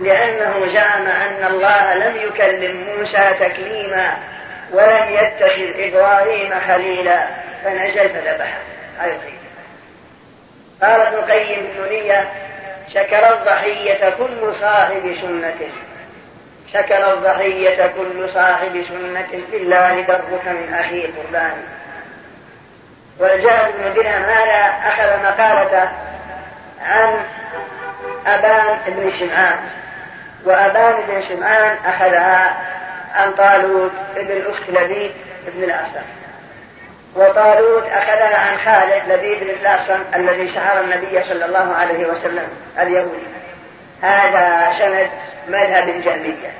[SPEAKER 2] لأنه زعم أن الله لم يكلم موسى تكليما ولم يتخذ إبراهيم خليلا. فنزل فذبحه هذا قال ابن القيم النونية شكر الضحية كل صاحب سنة. شكر الضحية كل صاحب سنة لله درك من أخي قربان والجهل بن درهم هذا أخذ مقالته عن أبان بن شمعان. وأبان بن سمعان أخذها عن طالوت ابن أخت لبيد بن الأسد. وطالوت أخذها عن خالد لبيد بن الأسد الذي شهر النبي صلى الله عليه وسلم اليهودي هذا سند مذهب الجهمية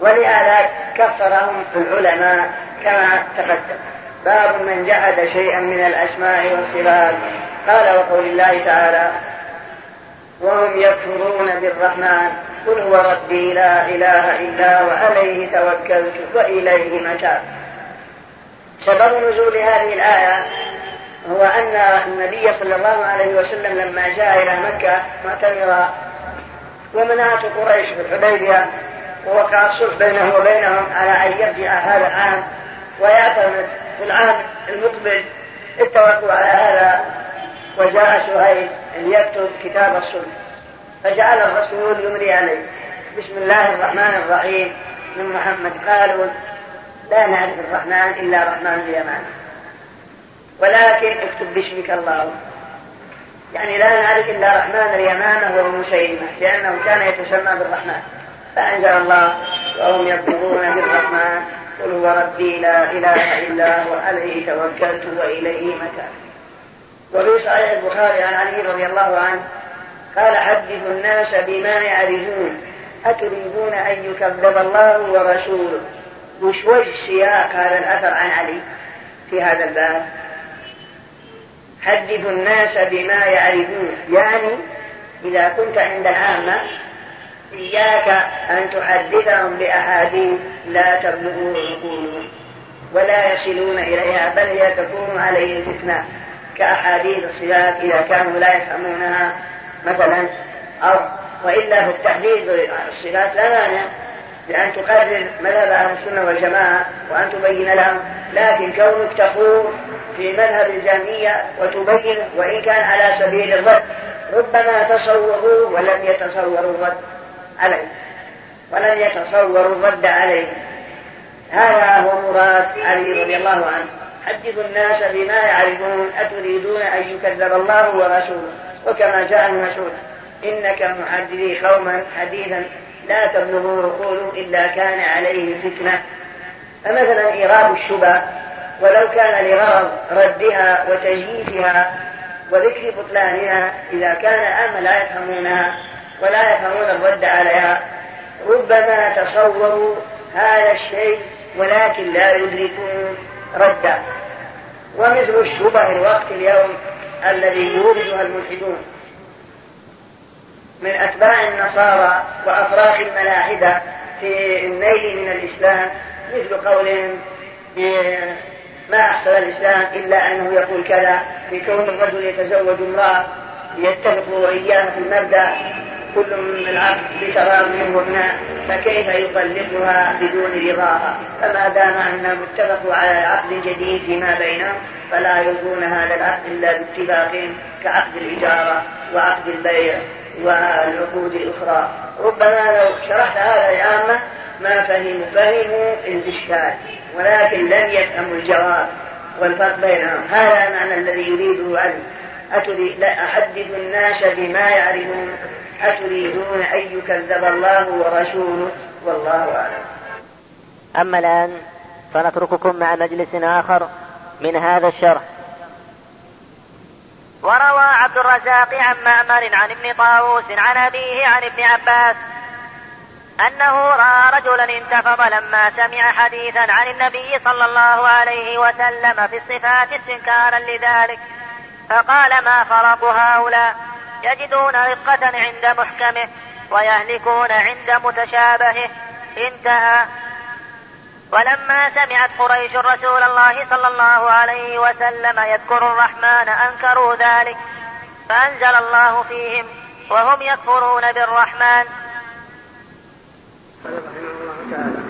[SPEAKER 2] ولهذا كفرهم العلماء كما تقدم. باب من جحد شيئا من الأسماء والصفات. قال وقول الله تعالى وهم يكفرون بالرحمن. قل هو ربي لا إله إلا هو. عليه توكلت وإليه متاب. سبب نزول هذه الآية هو أن النبي صلى الله عليه وسلم لما جاء إلى مكة معتمرا ومنعت قريش في الحديبية ووقع الصلح بينه وبينهم على أن يرجع هذا العام ويعتمد في العام المقبل اتفقوا على هذا وجاء سهيل ليكتب كتاب الصلح فجعل الرسول يملي عليه. بسم الله الرحمن الرحيم من محمد قالوا لا نعرف الرحمن إلا رحمن اليمان. ولكن اكتب باسمك الله. يعني لا نعرف إلا رحمن اليمامة وهو مسيلمة لأنه كان يتسمى بالرحمن. فأنزل الله وهم يكفرون بالرحمن. قل هو ربي لا إله إلا هو عليه توكلت وإليه متاب. وفي صحيح البخاري عن علي رضي الله عنه قال حدثوا الناس بما يعرفون أتريدون أن يكذب الله ورسوله؟ وش وجه سياق هذا الأثر عن علي في هذا الباب. حدثوا الناس بما يعرفون. يعني إذا كنت عند العامة إياك أن تحدثهم بأحاديث لا تبلغ عقولهم ولا يصلون إليها بل هي تكون عليهم فتنة. كأحاديث الصفات إذا كانوا لا يفهمونها مثلا أو وإلا في التحديد الصفات لا مانع. بأن تقرر مذهب أهل السنة والجماعة وأن تبين لهم لكن كونك تقول في مذهب الجامية وتبين وإن كان على سبيل الرد ربما تصوروا ولم يتصوروا الرد عليه. ولم يتصوروا الرد عليه. هذا هو مراد علي رضي الله عنه. حدثوا الناس بما يعرفون أتريدون أن يكذب الله ورسوله؟ وكما جاء المسعود إنك محدثي قوما حديثا لا تبلغوا عقول إلا كان عليه فتنة فمثلا إيراد الشبه ولو كان لغرض ردها وتجييفها وذكر بطلانها إذا كان أما لا يفهمونها ولا يفهمون الرد عليها ربما تصوروا هذا الشيء ولكن لا يدركون رده. ومثل الشبه الوقت اليوم الذي يوردها الملحدون. من أتباع النصارى وأفراخ الملاحدة في النيل من الإسلام مثل قولهم ما أحسن الإسلام إلا أنه يقول كذا في كون الرجل يتزوج امرأة ليتفقوا إياها في المبدأ كل من العقد بتراضي وابناء فكيف يطلقها بدون رضاها؟ فما دام أنهم اتفقوا على عقد جديد فيما بينهم فلا يلغون هذا العقد إلا باتفاقهم كعقد الإجارة وعقد البيع. والعقود الأخرى ربما لو شرحت هذا للعامة ما فهموا. فهموا الإشكال ولكن لم يفهموا الجواب والفرق بينهم. هذا المعنى الذي يريده علي أتريد لا أحدث الناس بما يعرفون. أتريدون أن يكذب الله ورسوله؟ والله أعلم.
[SPEAKER 7] أما الآن فنترككم مع مجلس آخر من هذا الشرح.
[SPEAKER 6] وروى عبد الرزاق عن مأمر عن ابن طاووس عن أبيه عن ابن عباس أنه رأى رجلا انتفض لما سمع حديثا عن النبي صلى الله عليه وسلم في الصفات استنكارا لذلك فقال ما فرق هؤلاء؟ يجدون رقة عند محكمه ويهلكون عند متشابهه. انتهى. ولما سمعت قريش رسول الله صلى الله عليه وسلم يذكر الرحمن أنكروا ذلك فأنزل الله فيهم وهم يكفرون بالرحمن.
[SPEAKER 2] قال رحمه الله تعالى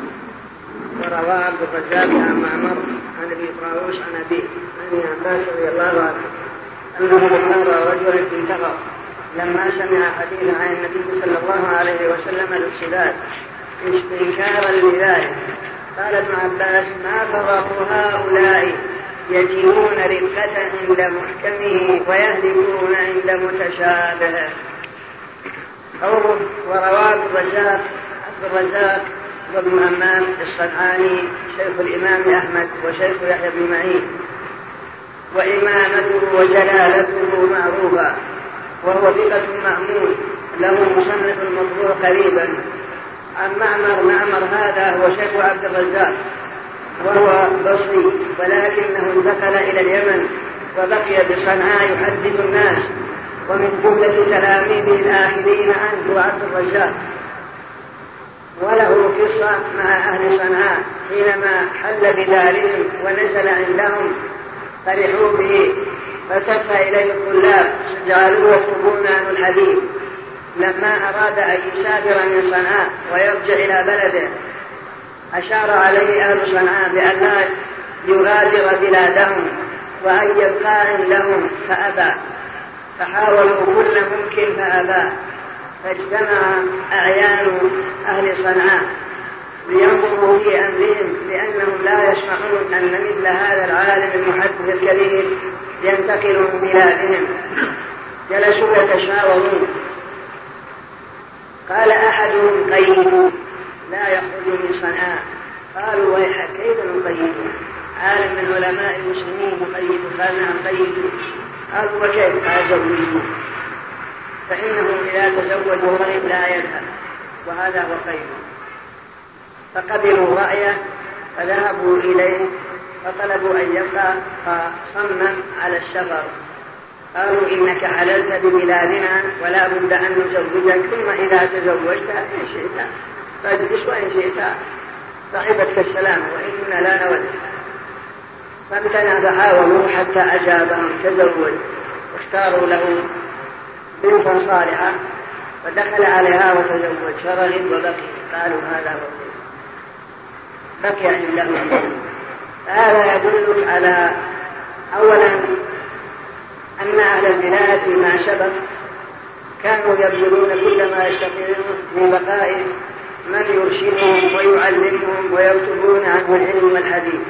[SPEAKER 2] وروى عبد الرزاق عن معمر عن أبي طاووس عن ابيه عن عباس رضي الله عنه أنه مر رجل انتفض لما سمع حديثا عن النبي صلى الله عليه وسلم الاكسداد استنكارا لذلك. قال ابن عباس ما فرق هؤلاء؟ يجدون رقة عند محكمه ويهلكون عند متشابهه قوله عبد الرزاق عبد الرزاق وابن همام الصنعاني شيخ الإمام أحمد وشيخ يحيى بن معين. وإمامته وجلالته معروفة وهو ثقة مأمون له مصنف مطبوع قريبا. عن معمر معمر هذا هو شيخ عبد الرزاق وهو بصري ولكنه انتقل إلى اليمن وبقي بصنعاء يحدث الناس ومن جملة تلاميذه الآخرين عنه عبد الرزاق. وله قصة مع أهل صنعاء حينما حل بدارهم ونزل عندهم فرحوا به فتف إليه الطلاب جعلوه يطلبون عنه الحديث لما أراد أن يسافر من صنعاء ويرجع إلى بلده أشار عليه أهل صنعاء بأن لا يغادر بلادهم وأن يبقى عندهم فأبى. فحاولوا كل ممكن فأبى. فاجتمع أعيان أهل صنعاء لينظروا في أمرهم لأنهم لا يسمعون أن مثل هذا العالم المحدث الكبير ينتقل من بلادهم. جلسوا يتشاورون قال أحدهم قيد لا يخرج من صنعاء. قالوا ويحك كيف نقيد؟ عالم من علماء المسلمين نقيد قال نعم قيد. قالوا وكيف؟ قال زوجوه فإنه إذا تزوج الرجل لا يذهب. وهذا هو قيد. فقبلوا رأيه فذهبوا إليه فطلبوا أن يبقى فصمم على السفر قالوا إنك حللت ببلادنا ولا بد أن نزوجك ثم إذا تزوجت إن شئت. فاجلس وإن شئت. صاحبتك السلام وإنا لا نود. فحاولوا حتى أجابهم تزوج. واختاروا له بنتا صالحة فدخل عليها وتزوج. فرغب وبقي. قالوا هذا هو بقي عنده هذا يدلك على أولا أن أهل البلاد فيما سبق كانوا يبذلون كل ما يستطيعون من بقاء من يرشدهم ويعلمهم ويكتبون عنه العلم والحديث.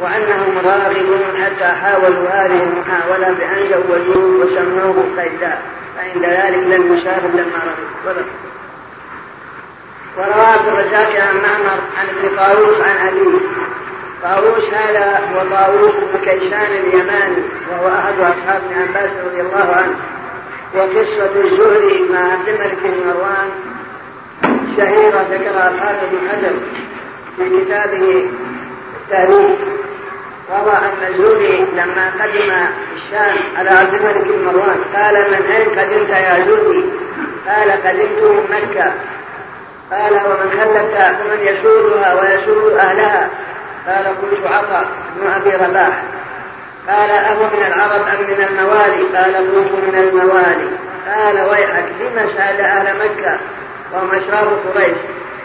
[SPEAKER 2] وأنهم راغبون حتى حاولوا هذه المحاولة بأن زوجوه وسموه قيدا. فعند ذلك لم يسافر لما رغب وروى عبد الرزاق عن معمر عن ابن طاووس عن أبيه. طاووس هذا هو طاووس بن كيسان اليماني وهو أحد أصحاب ابن عباس رضي الله عنه. وقصة الزهري مع عبد الملك بن مروان شهيرة ذكرها الحافظ بن حجر في كتابه التاريخ. روى أن الزهري لما قدم الشام على عبد الملك بن مروان قال من أين قدمت يا زهري؟ قال قدمت من مكة. قال ومن خلفت فمن يسودها ويسود أهلها؟ قال قلت عطاء بن أبي رباح. قال أهو من العرب أم من الموالي؟ قال قلت من الموالي. قال ويحك بما سأل أهل مكة؟ وهم أشراف قريش.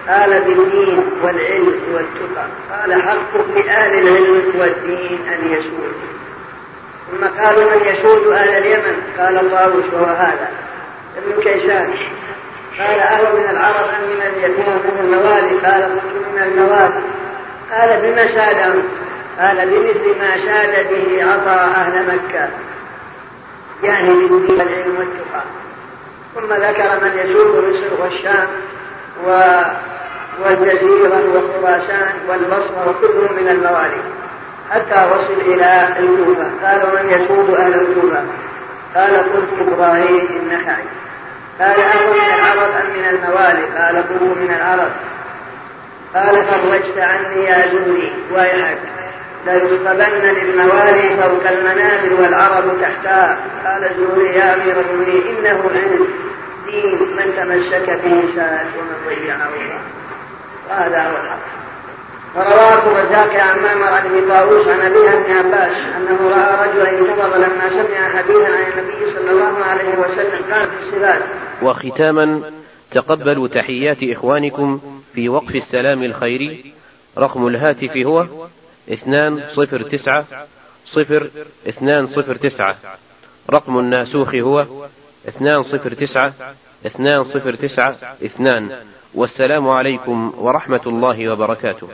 [SPEAKER 2] قال بالدين والعلم والتقى. قال حق لأهل العلم والدين أن يسود ثم قالوا من يسود أهل اليمن؟ قال الله وهو هذا؟ ابن كيسان قال أهو من العرب أم من اليتيم؟ من الموالي؟ قال قلت من الموالي. قال بما شاد قال بمثل ما شاد به عطى أهل مكة. يعني بالدين والعلم والتقى. ثم ذكر من يسوق مصر والشام و والجزيرة وخراسان والبصرة وكلهم من الموالي حتى وصل إلى الكوفة. قال من يسود أهل الكوفة؟ قال قلت إبراهيم النخعي قال أهو من العرب أم من الموالي؟ قال قلت من العرب. قال فرجت عني يا زهري ويحك. ليصطبن للموالي فوق المنابر والعرب تحتها قال الزهري يا أمير المؤمنين إنه علم دين من تمسك به ساد ومن ضيعه وهذا هو الحق. ورواه الرزاق عن معمر عن ابي طاووس عن ابي عباس أنه رأى رجلا انتظر لما سمع حديثا عن النبي صلى الله عليه وسلم. قال في الصفات
[SPEAKER 1] وختاما تقبلوا تحيات إخوانكم في وقف السلام الخيري رقم الهاتف هو اثنان صفر تسعة صفر اثنان صفر تسعة. رقم الناسوخ هو اثنان صفر تسعة اثنان صفر تسعة اثنان. والسلام عليكم ورحمة الله وبركاته.